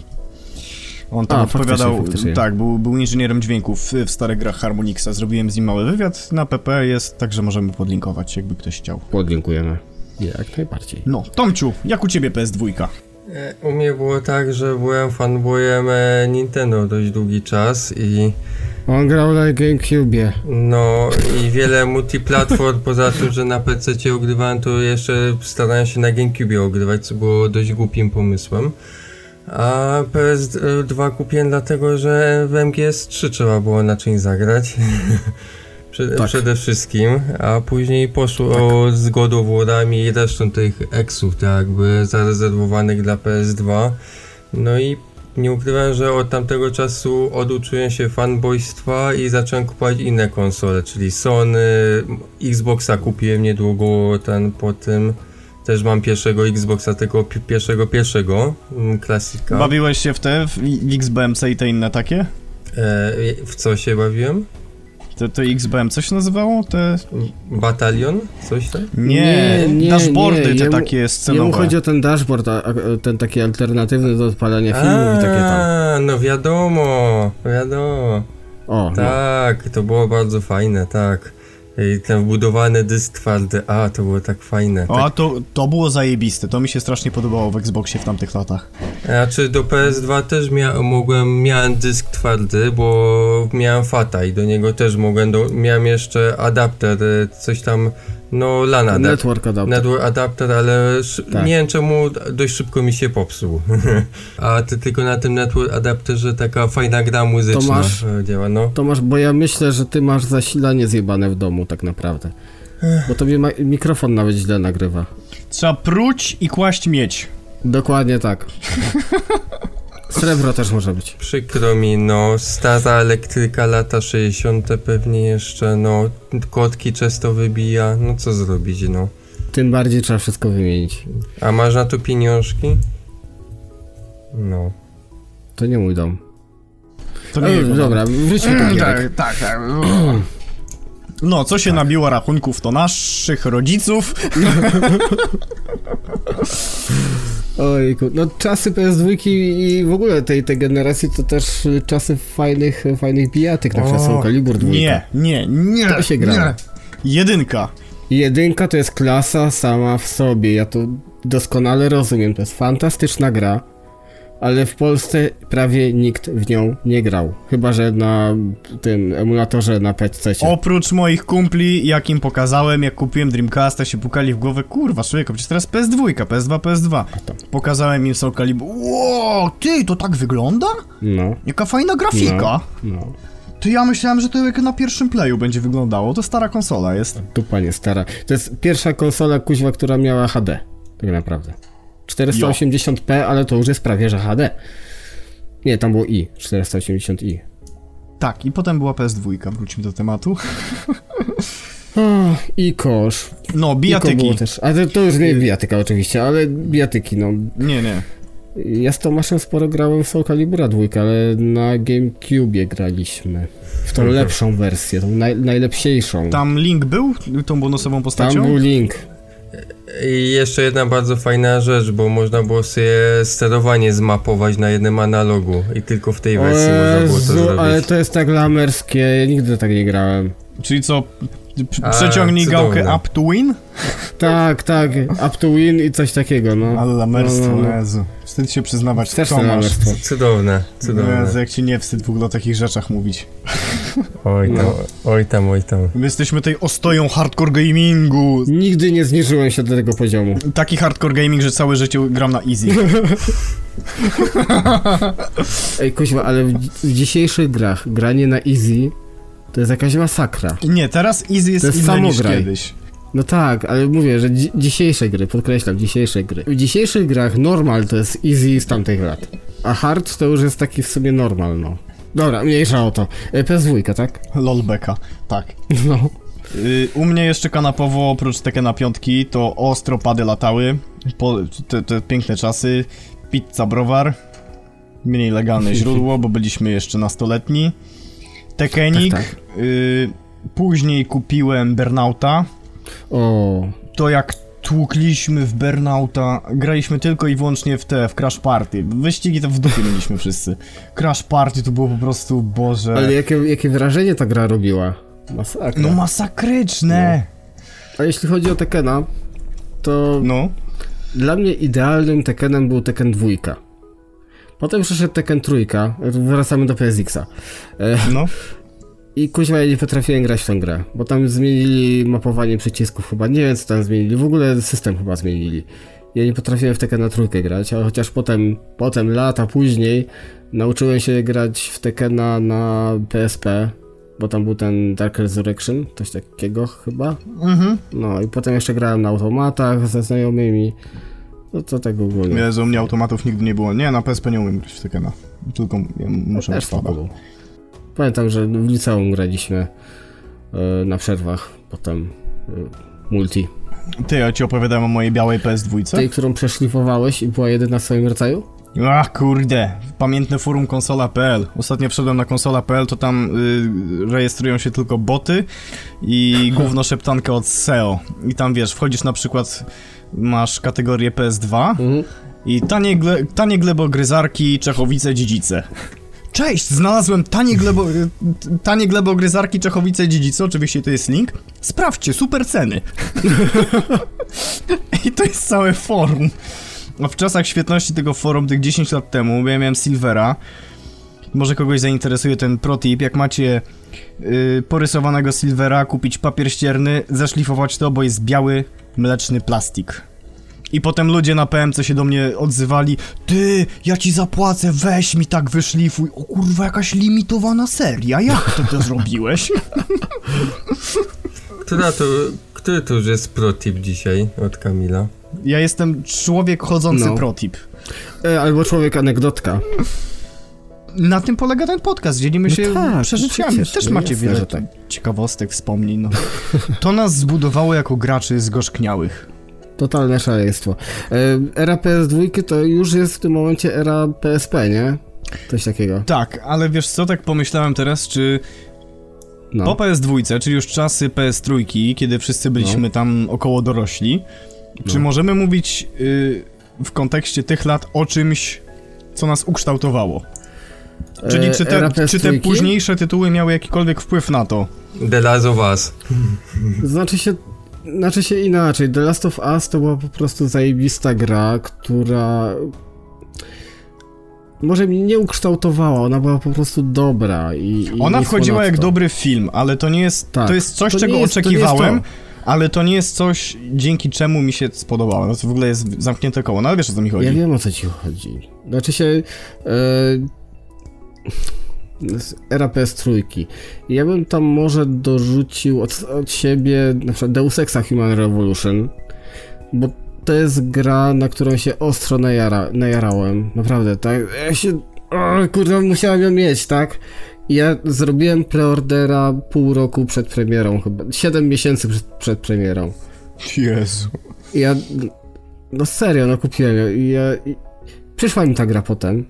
On tam A, odpowiadał, faktycznie, faktycznie. tak, był, był inżynierem dźwięków w, starych grach Harmonixa. Zrobiłem z nim mały wywiad, na PP jest, także możemy podlinkować, jakby ktoś chciał. Podziękujemy. Jak najbardziej. No, Tomciu, jak u ciebie PS2? E, U mnie było tak, że byłem fanboyem e, Nintendo dość długi czas i On grał na Gamecube. no i wiele multiplatform, poza tym, że na PC ogrywałem, to jeszcze starałem się na GameCube ogrywać, co było dość głupim pomysłem. A PS2 kupiłem dlatego, że w MGS3 trzeba było na czymś zagrać. Przede, Tak. Przede wszystkim, a później poszło z God of War'ami i resztą tych eksów, tak jakby zarezerwowanych dla PS2. No i nie ukrywam, że od tamtego czasu oduczyłem się fanboystwa i zacząłem kupować inne konsole, czyli Sony, Xboxa kupiłem niedługo ten po tym. Też mam pierwszego Xboxa, tego pi- pierwszego pierwszego, mm, klasika. Bawiłeś się w te, w, w XBMC i te inne takie? E, w co się bawiłem? Te, te XBM, co się nazywało? Te... Batalion? Coś tam? Nie, Nie, nie, dashboardy nie, te jemu- takie Jemu scenowe. chodzi o ten dashboard, a, a, ten taki alternatywny do odpalania filmów i takie tam. A, no wiadomo, wiadomo. O, no. Tak, to było bardzo fajne, tak. I ten wbudowany dysk twardy, a to było tak fajne. O, a Tak, to, to było zajebiste, to mi się strasznie podobało w Xboxie w tamtych latach. znaczy do PS2 też mia mogłem, miałem dysk twardy, bo miałem FATA i do niego też mogłem, do, miałem jeszcze adapter, coś tam, no LAN adapter. Network adapter. Network adapter, ale Tak. nie wiem czemu dość szybko mi się popsuł. A ty tylko na tym network adapterze taka fajna gra muzyczna To masz- e, działa, no. Tomasz, bo ja myślę, że ty masz zasilanie zjebane w domu tak naprawdę. Bo tobie ma- mikrofon nawet źle nagrywa. Trzeba pruć i kłaść miedź. Dokładnie tak. Srebro też może być. Przykro mi, no, stara elektryka lata 60. pewnie jeszcze, no, kotki często wybija, no co zrobić, no. Tym bardziej trzeba wszystko wymienić. A masz na to pieniążki? No. To nie mój dom. To E, jego dom. dobra, wróćmy do gierek. tak, tak, tak. No, co się nabiło rachunków, to naszych rodziców. Ojku, no czasy PS2 i w ogóle tej, tej generacji to też czasy fajnych, fajnych bijatyk, na przykład O, Soul Calibur 2. Nie, nie, nie. To się gra. nie. Jedynka. Jedynka to jest klasa sama w sobie, ja to doskonale rozumiem, to jest fantastyczna gra, ale w Polsce prawie nikt w nią nie grał, chyba że na tym emulatorze na PC. Oprócz moich kumpli, jak im pokazałem, jak kupiłem Dreamcasta, się pukali w głowę, kurwa, człowieku, przecież teraz PS2, PS2, PS2. Pokazałem im Soul Calibur. Ło, ty, to tak wygląda? No, Jaka fajna grafika. no. To ja myślałem, że to jak na pierwszym playu będzie wyglądało. To stara konsola jest. Dupa nie stara. To jest pierwsza konsola kuźwa, która miała HD, tak naprawdę. 480p, ale to już jest prawie że HD. Nie, tam było i, 480i. Tak, i potem była PS2, wróćmy do tematu. I kosz. No, Iko bijatyki. było też. A to, już nie bijatyka oczywiście, ale bijatyki, no. Nie, nie. Ja z Tomaszem sporo grałem w Soul Calibura 2, ale na GameCube graliśmy. W tą lepszą wersję, tą naj, najlepsiejszą. Tam Link był tą bonusową Tam postacią? był link. I jeszcze jedna bardzo fajna rzecz, bo można było sobie sterowanie zmapować na jednym analogu i tylko w tej wersji można było to Jezu, zrobić. ale to jest tak lamerskie, ja nigdy tak nie grałem. Czyli co, A, przeciągnij cudowne. gałkę up to win? Tak, tak, up to win i coś takiego, no. Ale lamerstwo, No, no, no. Jezu. Wstyd się przyznawać, Tomasz. lamerstwo. Cudowne, cudowne. Jezu, jak ci nie wstyd w ogóle o takich rzeczach mówić. Oj tam, No. oj tam, oj tam. My jesteśmy tej ostoją hardcore gamingu. Nigdy nie zniżyłem się do tego poziomu. Taki hardcore gaming, że całe życie gram na easy. Ej, kuźwa, ale w, w dzisiejszych grach granie na easy to jest jakaś masakra. Nie, teraz easy jest, To jest inne niż kiedyś. No tak, ale mówię, że dzi dzisiejsze gry, podkreślam, dzisiejsze gry. W dzisiejszych grach normal to jest easy z tamtych lat, a hard to już jest taki w sobie normal, no. Dobra, mniejsza o to. E, PS2, tak? Lolbeka, tak. No. Y, U mnie jeszcze kanapowo, oprócz Tekena piątki, to ostro pady latały. Po, te, te piękne czasy. Pizza browar. Mniej legalne źródło, bo byliśmy jeszcze nastoletni. Tekenik. Tak, Y, później kupiłem Burnouta. O, To jak tłukliśmy w Burnouta, graliśmy tylko i wyłącznie w te, w Crash Party. Wyścigi to w dupie mieliśmy wszyscy. Crash Party to było po prostu, boże... ale jakie, jakie wrażenie ta gra robiła? Masakra. No masakryczne! A jeśli chodzi o Tekena, to No. dla mnie idealnym Tekenem był Tekken 2. Potem przyszedł Tekken 3, wracamy do PSX-a. E, No. I kuźwa ja nie potrafiłem grać w tę grę, bo tam zmienili mapowanie przycisków chyba, nie wiem co tam zmienili, w ogóle system chyba zmienili. Ja nie potrafiłem w Tekkena trójkę grać, a chociaż potem, potem lata później nauczyłem się grać w Tekkena na PSP, bo tam był ten Dark Resurrection, coś takiego chyba. Mhm. No i potem jeszcze grałem na automatach ze znajomymi. No to tak ogólnie. Jezu, u mnie automatów nigdy nie było. Nie, na PSP nie umiem grać w Tekena. Tylko ja muszę mieć Też pada. spoko. Pamiętam, że w liceum graliśmy e, na przerwach, potem e, multi. Ty, ja ci opowiadałem o mojej białej PS2. Tej, którą przeszlifowałeś i była jedyna w swoim rodzaju? Ach, kurde. Pamiętne forum konsola.pl. Ostatnio wszedłem na konsola.pl, to tam y, rejestrują się tylko boty i gówno szeptankę od SEO. I tam wiesz, wchodzisz na przykład, masz kategorię PS2 Mhm. i tanie, gle, tanie glebogryzarki, Czechowice, Dziedzice. Cześć, znalazłem tanie, glebo, tanie glebogryzarki, Czechowice, Dziedzice, oczywiście to jest link. Sprawdźcie, super ceny. I to jest całe forum. A w czasach świetności tego forum, tych 10 lat temu, ja miałem Silvera, może kogoś zainteresuje ten protip, jak macie yy, porysowanego Silvera, kupić papier ścierny, zaszlifować to, bo jest biały, mleczny plastik. I potem ludzie na PMC się do mnie odzywali Ty, ja ci zapłacę, weź mi tak wyszlifuj O kurwa, jakaś limitowana seria, jak ty to zrobiłeś? Która to, który to już jest protip dzisiaj od Kamila? Ja jestem człowiek chodzący No. protip E, albo człowiek anegdotka. Na tym polega ten podcast, dzielimy No się tak, przeżyciami. no przecież, Też no macie jasne, wiele że tak. ciekawostek, wspomnień, no. To nas zbudowało jako graczy zgorzkniałych. Totalne szaleństwo. E, era PS2 to już jest w tym momencie era PSP, nie? Coś takiego. Tak, ale wiesz co, tak pomyślałem teraz, czy No. Po PS2, czyli już czasy PS3, kiedy wszyscy byliśmy tam około dorośli, czy No. możemy mówić y, w kontekście tych lat o czymś, co nas ukształtowało? Czyli E, czy te, czy te PS3? późniejsze tytuły miały jakikolwiek wpływ na to? The Last of Us. Znaczy się, znaczy się inaczej. The Last of Us to była po prostu zajebista gra, która może mnie nie ukształtowała, ona była po prostu dobra i, i Ona wchodziła jak dobry film, ale to nie jest, Tak. to jest coś, To czego jest- to oczekiwałem, to. ale to nie jest coś, dzięki czemu mi się spodobało. No to w ogóle jest zamknięte koło, no ale wiesz o co mi chodzi. Ja wiem o co ci chodzi. Znaczy się. Z era PS3. Ja bym tam może dorzucił od, od siebie na przykład Deus Exa Human Revolution, bo to jest gra, na którą się ostro najara, najarałem. Naprawdę, tak? Ja się. O, kurde, musiałem ją mieć, tak? Ja zrobiłem preordera pół roku przed premierą, chyba. 7 miesięcy przed, przed premierą. Jezu. Ja. No serio, no kupiłem ją. I ja, przyszła mi ta gra potem.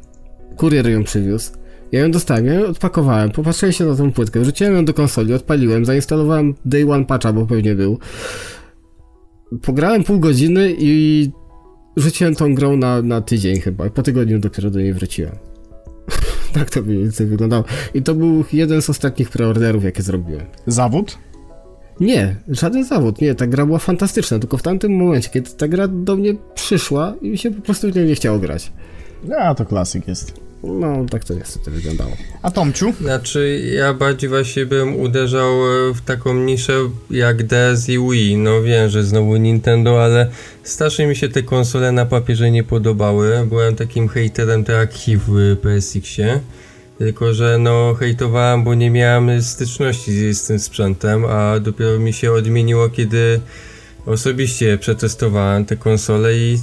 Kurier ją przywiózł. Ja ją dostałem, ja ją odpakowałem, popatrzyłem się na tą płytkę, wrzuciłem ją do konsoli, odpaliłem, zainstalowałem Day One Patcha, bo pewnie był. Pograłem pół godziny i rzuciłem tą grą na, na tydzień chyba. Po tygodniu dopiero do niej wróciłem. tak to mniej więcej wyglądało. I to był jeden z ostatnich preorderów, jakie zrobiłem. Zawód? Nie, żaden zawód, nie, ta gra była fantastyczna, tylko w tamtym momencie, kiedy ta gra do mnie przyszła i mi się po prostu w nią nie chciało grać. A, to klasyk jest. No, tak to niestety wyglądało. A Tomciu? Znaczy, ja bardziej właśnie bym uderzał e, w taką niszę jak DS i Wii. No wiem, że znowu Nintendo, ale strasznie mi się te konsole na papierze nie podobały. Byłem takim hejterem tak jak HIV w PSX-ie. Tylko, że no hejtowałem, bo nie miałem styczności z, z tym sprzętem, a dopiero mi się odmieniło, kiedy osobiście przetestowałem te konsole i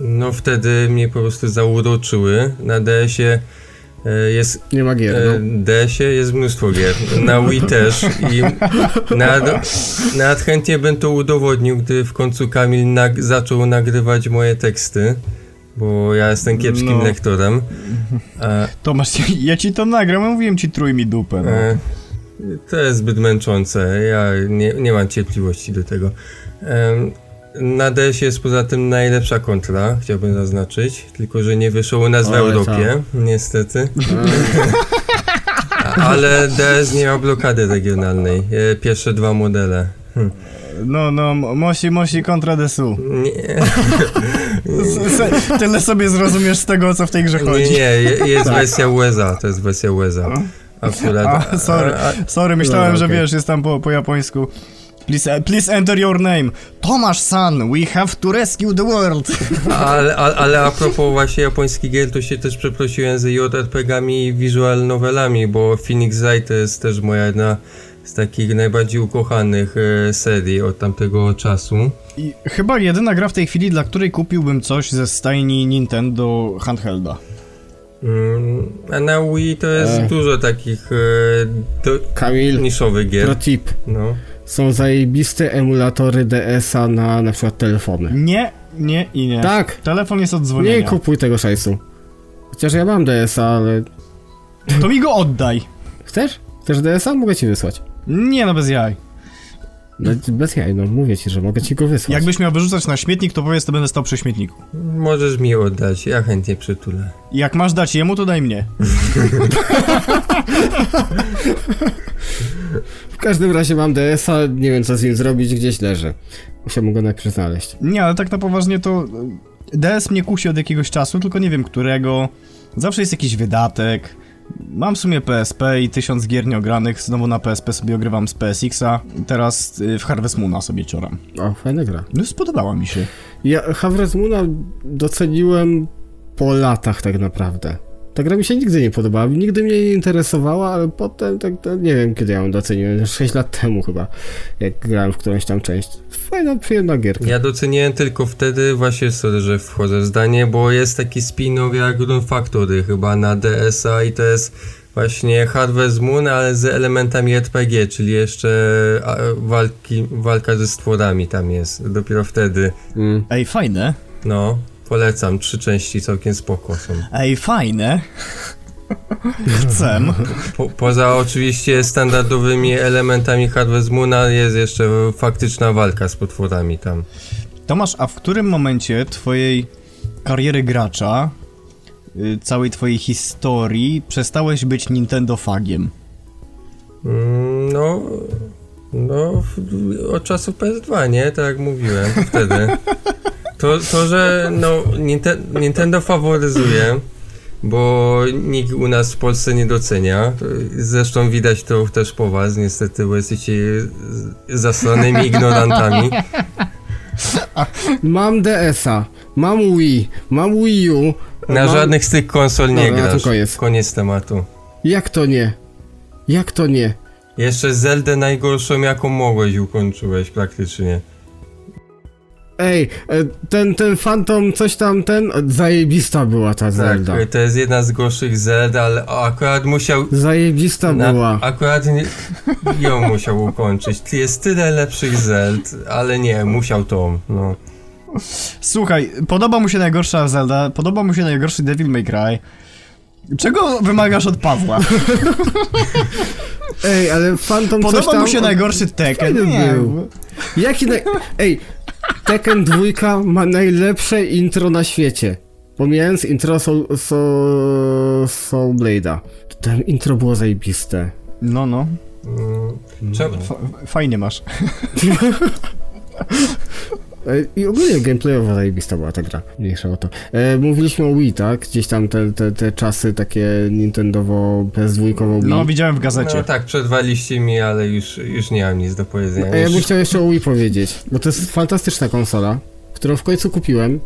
no wtedy mnie po prostu zauroczyły. Na DS-ie e, jest Nie ma gier, E, no. DS-ie jest mnóstwo gier, na Wii też i nawet, nawet chętnie bym to udowodnił, gdy w końcu Kamil nag- zaczął nagrywać moje teksty, bo ja jestem kiepskim No. lektorem. E, Tomasz, ja ci to nagram, ja mówiłem ci trój mi dupę. No. e, to jest zbyt męczące, ja nie, nie mam cierpliwości do tego. Na DS jest poza tym najlepsza kontra, chciałbym zaznaczyć, tylko że nie wyszło u nas w Europie, niestety. A- Ale DS nie miał blokady regionalnej. e, Pierwsze dwa modele. Hm. No, no, Mosi, Mosi kontra Desu. Nie, Tyle sobie zrozumiesz z tego, co w tej grze nie, chodzi. nie, je- jest wersja USA, to jest wersja USA. Akurat. A, sorry, a- sorry, myślałem, No, że okej. wiesz, jest tam po, po japońsku. Please, please enter your name. Tomasz San, we have to rescue the world. Ale, ale, ale a propos właśnie japońskich gier, to się też przeprosiłem z JRPG-ami i visual novelami, bo Phoenix Wright to jest też moja jedna z takich najbardziej ukochanych e, serii od tamtego czasu. I chyba jedyna gra w tej chwili, dla której kupiłbym coś ze stajni Nintendo handhelda. Mm, a na Wii to jest E. dużo takich e, do, Kamil, niszowych gier. pro tip. No. Są zajebiste emulatory DS-a na na przykład telefony. Nie, nie i nie. Tak, Telefon jest od dzwonienia. nie kupuj tego szajsu. Chociaż ja mam DS-a, ale... To mi go oddaj. Chcesz? Chcesz DS-a? Mogę ci wysłać. Nie no, bez jaj. No, bez jaj, no mówię ci, że mogę ci go wysłać. Jakbyś miał wyrzucać na śmietnik, to powiedz, to będę stał przy śmietniku. Możesz mi oddać, ja chętnie przytulę. Jak masz dać jemu, to daj mnie. W każdym razie mam DS-a, nie wiem co z nim zrobić, gdzieś leży. Musiałbym go najpierw znaleźć. Nie, ale tak na poważnie to e, DS mnie kusi od jakiegoś czasu, tylko nie wiem którego. Zawsze jest jakiś wydatek. Mam w sumie PSP i tysiąc gier nieogranych. Znowu na PSP sobie ogrywam z PSX-a. Teraz y, w Harvest Moona sobie cioram. O, fajna gra. No spodobała mi się. Ja Harvest Moona doceniłem po latach tak naprawdę. Ta gra mi się nigdy nie podobała, nigdy mnie nie interesowała, ale potem, tak, tak nie wiem kiedy ja ją doceniłem, 6 lat temu chyba, jak grałem w którąś tam część. Fajna, przyjemna gierka. Ja doceniłem tylko wtedy, właśnie sorry, że wchodzę w zdanie, bo jest taki spin-off jak Rune Factory chyba na DS-a i to jest właśnie Harvest Moon, ale z elementami RPG, czyli jeszcze walki, walka ze stworami tam jest. Dopiero wtedy, Mm. Ej, fajne. no, polecam, trzy części całkiem spoko są. Ej, fajne. Chcę. Po, poza oczywiście standardowymi elementami Harvest Moona jest jeszcze faktyczna walka z potworami tam. Tomasz, a w którym momencie twojej kariery gracza, y, całej twojej historii, przestałeś być Nintendo fagiem? Mm, No, no, od czasu PS2, nie? Tak jak mówiłem wtedy. To, to że no, Ninte, Nintendo faworyzuje, bo nikt u nas w Polsce nie docenia. Zresztą widać to też po was, niestety, bo jesteście zasranymi ignorantami. Mam DS-a, mam Wii, mam Wii U. Na mam... żadnych z tych konsol nie Dobra, grasz. koniec. Koniec tematu. Jak to nie? Jak to nie? Jeszcze Zeldę najgorszą, jaką mogłeś, ukończyłeś praktycznie. Ej, e, ten, ten Phantom, coś tam, ten, zajebista była ta Zelda. Tak, to jest jedna z gorszych Zeld, ale akurat musiał Zajebista Na, była. akurat nie, ją musiał ukończyć. Jest tyle lepszych Zeld, ale nie, musiał tą, no. Słuchaj, podoba mu się najgorsza Zelda, podoba mu się najgorszy Devil May Cry. Czego wymagasz od Pawła? Ej, ale Phantom coś Podoba mu się najgorszy Tekken? Był. Jaki naj... Ej, Tekken 2 ma najlepsze intro na świecie. Pomijając intro Soul, Soul, Soul Blade'a. Ten intro było zajebiste. No, no. Mm, Czemu, F fajnie masz. E, I ogólnie gameplayowo zajebista była ta gra. Mniejsza o to. E, mówiliśmy o Wii, tak? Gdzieś tam te, te, te czasy takie Nintendowo, PS2 Wii. No, widziałem w gazecie. no tak, przerwaliście mi, ale już, już nie mam nic do powiedzenia. A ja bym Już, chciał jeszcze o Wii powiedzieć, bo to jest fantastyczna konsola, którą w końcu kupiłem.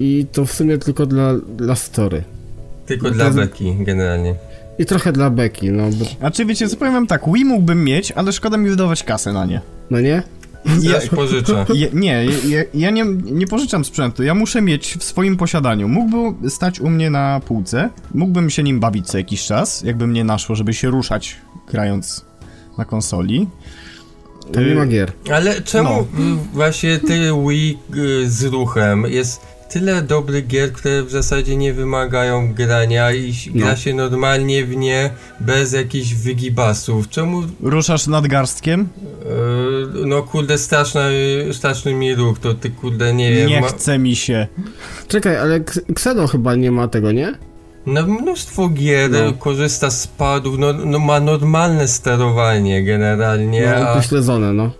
I to w sumie tylko dla, dla story. tylko dla jest- beki generalnie. I trochę dla Beki, no bo, A czy wiecie, co powiem wam tak, Wii mógłbym mieć, ale szkoda mi wydawać kasę na nie. no nie? Zaś pożyczę. Je, nie, ja, ja nie, nie pożyczam sprzętu, ja muszę mieć w swoim posiadaniu. Mógłby stać u mnie na półce, mógłbym się nim bawić co jakiś czas, jakby mnie naszło, żeby się ruszać grając na konsoli. Tam nie ma gier. Ale czemu No. właśnie ty Wii y, z ruchem jest tyle dobrych gier, które w zasadzie nie wymagają grania i No. gra się normalnie w nie bez jakichś wygibasów. Czemu Ruszasz nadgarstkiem? y, no kurde straszny, straszny mi ruch, to ty kurde nie wiem. Nie ma, chce mi się. Czekaj, ale Xeno chyba nie ma tego, nie? No mnóstwo gier No. korzysta z padów, no, no ma normalne sterowanie generalnie, No, a upośledzone, no.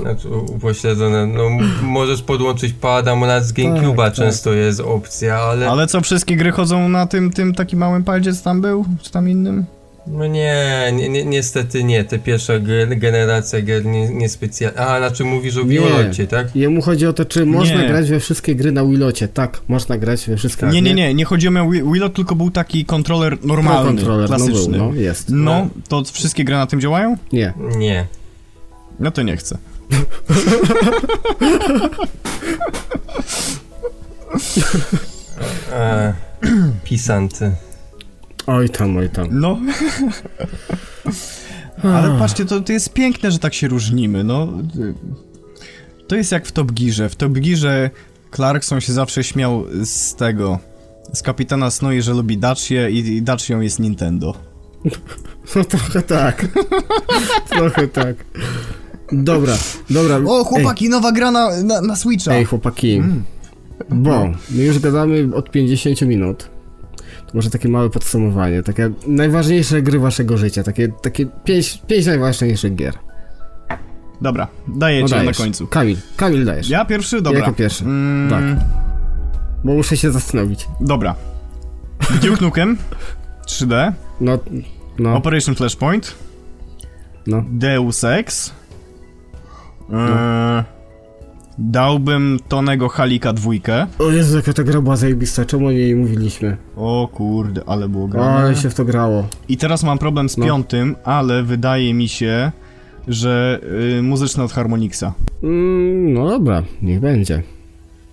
Znaczy, upośledzone. No, możesz podłączyć pada, bo nawet z GameCube'a tak. często jest opcja, ale, Ale co, wszystkie gry chodzą na tym, tym takim małym padzie, co tam był? Czy tam innym? No nie, nie, nie, niestety nie. Te pierwsza ge- generacja gier nie, nie. A, znaczy mówisz o Nie. Wiolocie, tak? Jemu chodzi o to, czy można Nie. grać we wszystkie gry na Wilocie. Tak, można grać we wszystkie nie, gry. nie, nie, nie chodzi o Wii- Wilot, tylko był taki kontroler normalny, kontroler, no klasyczny. był, no, jest. No, to wszystkie gry na tym działają? Nie. Nie. No to nie chcę. E, pisanty. Oj tam, oj tam. No. Ale patrzcie, to, to jest piękne, że tak się różnimy, no. To jest jak w Top Gearze. W Top Gearze Clarkson się zawsze śmiał z tego, z kapitana Snowy, że lubi Dacia i, i Dacią jest Nintendo. No trochę tak. trochę tak. Dobra, dobra. O, chłopaki, nowa gra na, na, na Switcha! Ej, ej chłopaki. Bo my już gadamy od 50 minut. Może takie małe podsumowanie. Takie najważniejsze gry waszego życia. Takie, takie pięć, pięć najważniejszych gier. Dobra, daję No ci na końcu. Kamil, Kamil dajesz. Ja pierwszy? Dobra. Jako pierwszy. Mm, Tak. Bo muszę się zastanowić. Dobra. Duke Nukem 3D, No, no, Operation Flashpoint, no. Deus Ex. Eee, dałbym Tonego Halika dwójkę. O Jezu, jaka ta gra była zajebista. Czemu o niej nie mówiliśmy? O kurde, ale było grane. ale się w to grało. I teraz mam problem z No. piątym, ale wydaje mi się, że y, muzyczne od Harmonixa. Mm, no dobra, niech będzie.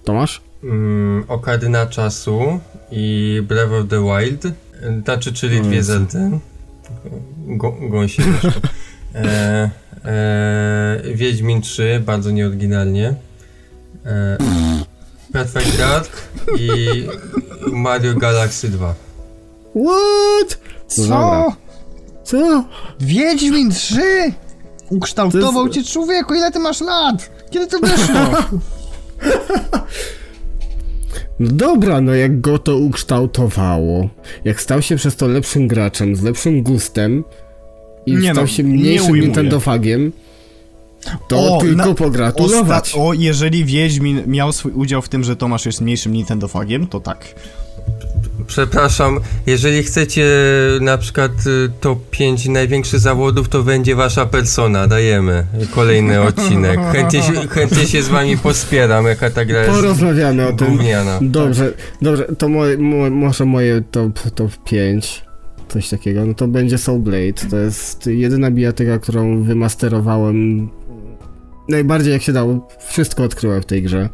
Tomasz? Mm, Okadyna czasu i Breath of the Wild. Znaczy, czyli O dwie. Zeldy. Go, gąsie. jeszcze. e, e, Wiedźmin 3, bardzo nieoryginalnie. E, Perfect Dark i Mario Galaxy 2. What? No dobra. Co? Co? Wiedźmin 3? Ukształtował To jest- cię człowieku, ile ty masz lat? Kiedy to wyszło? No dobra, no jak go to ukształtowało, jak stał się przez to lepszym graczem, z lepszym gustem i Nie stał no, się nie mniejszym ujmuję. Nintendofagiem, to tylko na- pogratulować. Osta- o, jeżeli Wiedźmin miał swój udział w tym, że Tomasz jest mniejszym Nintendofagiem, to tak. Przepraszam, jeżeli chcecie na przykład y, top 5 największych zawodów, to będzie wasza persona, dajemy kolejny odcinek. Chętnie się, chętnie się z wami pospieram, jaka ta gra jest Porozmawiamy o tym. gówniana. Dobrze, dobrze, to moje, mo, może moje top, top 5, coś takiego, no to będzie Soul Blade. To jest jedyna bijatyka, którą wymasterowałem najbardziej jak się dało. Wszystko odkryłem w tej grze.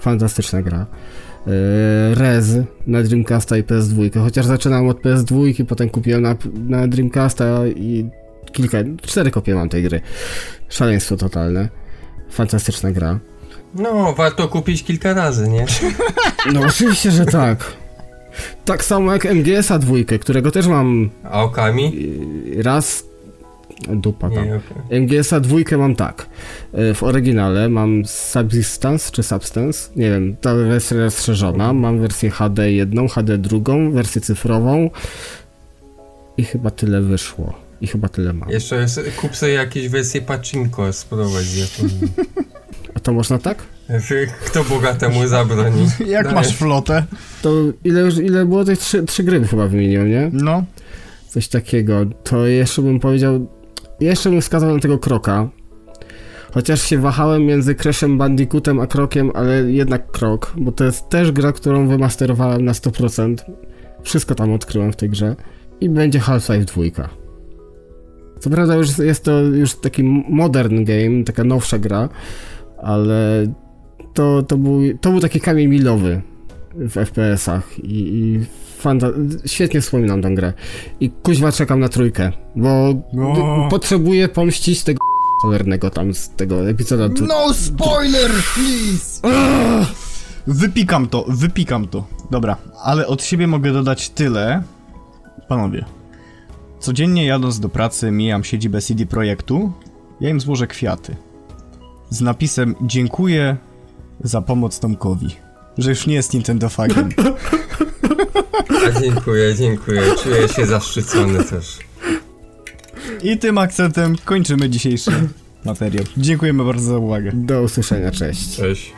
Fantastyczna gra. Yy, Rez na Dreamcasta i PS2, chociaż zaczynałem od PS2, potem kupiłem na, na Dreamcasta i kilka, cztery kopie mam tej gry. Szaleństwo totalne. Fantastyczna gra. No, warto kupić kilka razy, nie? No oczywiście, że tak. Tak samo jak MGS-a dwójkę, którego też mam A okami? raz... Dupa tam. Nie, okej. MGS-a dwójkę mam tak. Yy, W oryginale mam Subsistence czy Substance, nie wiem, ta wersja rozszerzona. Mam wersję HD jedną, HD drugą, wersję cyfrową i chyba tyle wyszło. I chyba tyle mam. Jeszcze kup sobie jakieś wersje pachinko, spróbować z Japonii. A to można tak? Kto bogatemu zabroni? Jak Dajesz. masz flotę? To ile już, ile było tych trzy, trzy gry chyba wymieniłem, nie? No. coś takiego, to jeszcze bym powiedział, jeszcze bym wskazał na tego kroka. Chociaż się wahałem między Crashem Bandicootem a Krokiem, ale jednak Krok, bo to jest też gra, którą wymasterowałem na 100%. Wszystko tam odkryłem w tej grze. I będzie Half-Life 2. Co prawda już jest to już taki modern game, taka nowsza gra, ale to, to, był, to był taki kamień milowy w FPS-ach i, i fanta- świetnie wspominam tę grę. I kuźwa czekam na trójkę, bo O. d- potrzebuję pomścić tego cholernego tam z tego epizodu. No spoiler, please! Wypikam to, wypikam to. Dobra, ale od siebie mogę dodać tyle. Panowie, codziennie jadąc do pracy mijam siedzibę CD Projektu, ja im złożę kwiaty. Z napisem dziękuję za pomoc Tomkowi. Że już nie jest Nintendo fagiem. A dziękuję, dziękuję. Czuję się zaszczycony też. I tym akcentem kończymy dzisiejszy materiał. Dziękujemy bardzo za uwagę. Do usłyszenia, cześć. Cześć.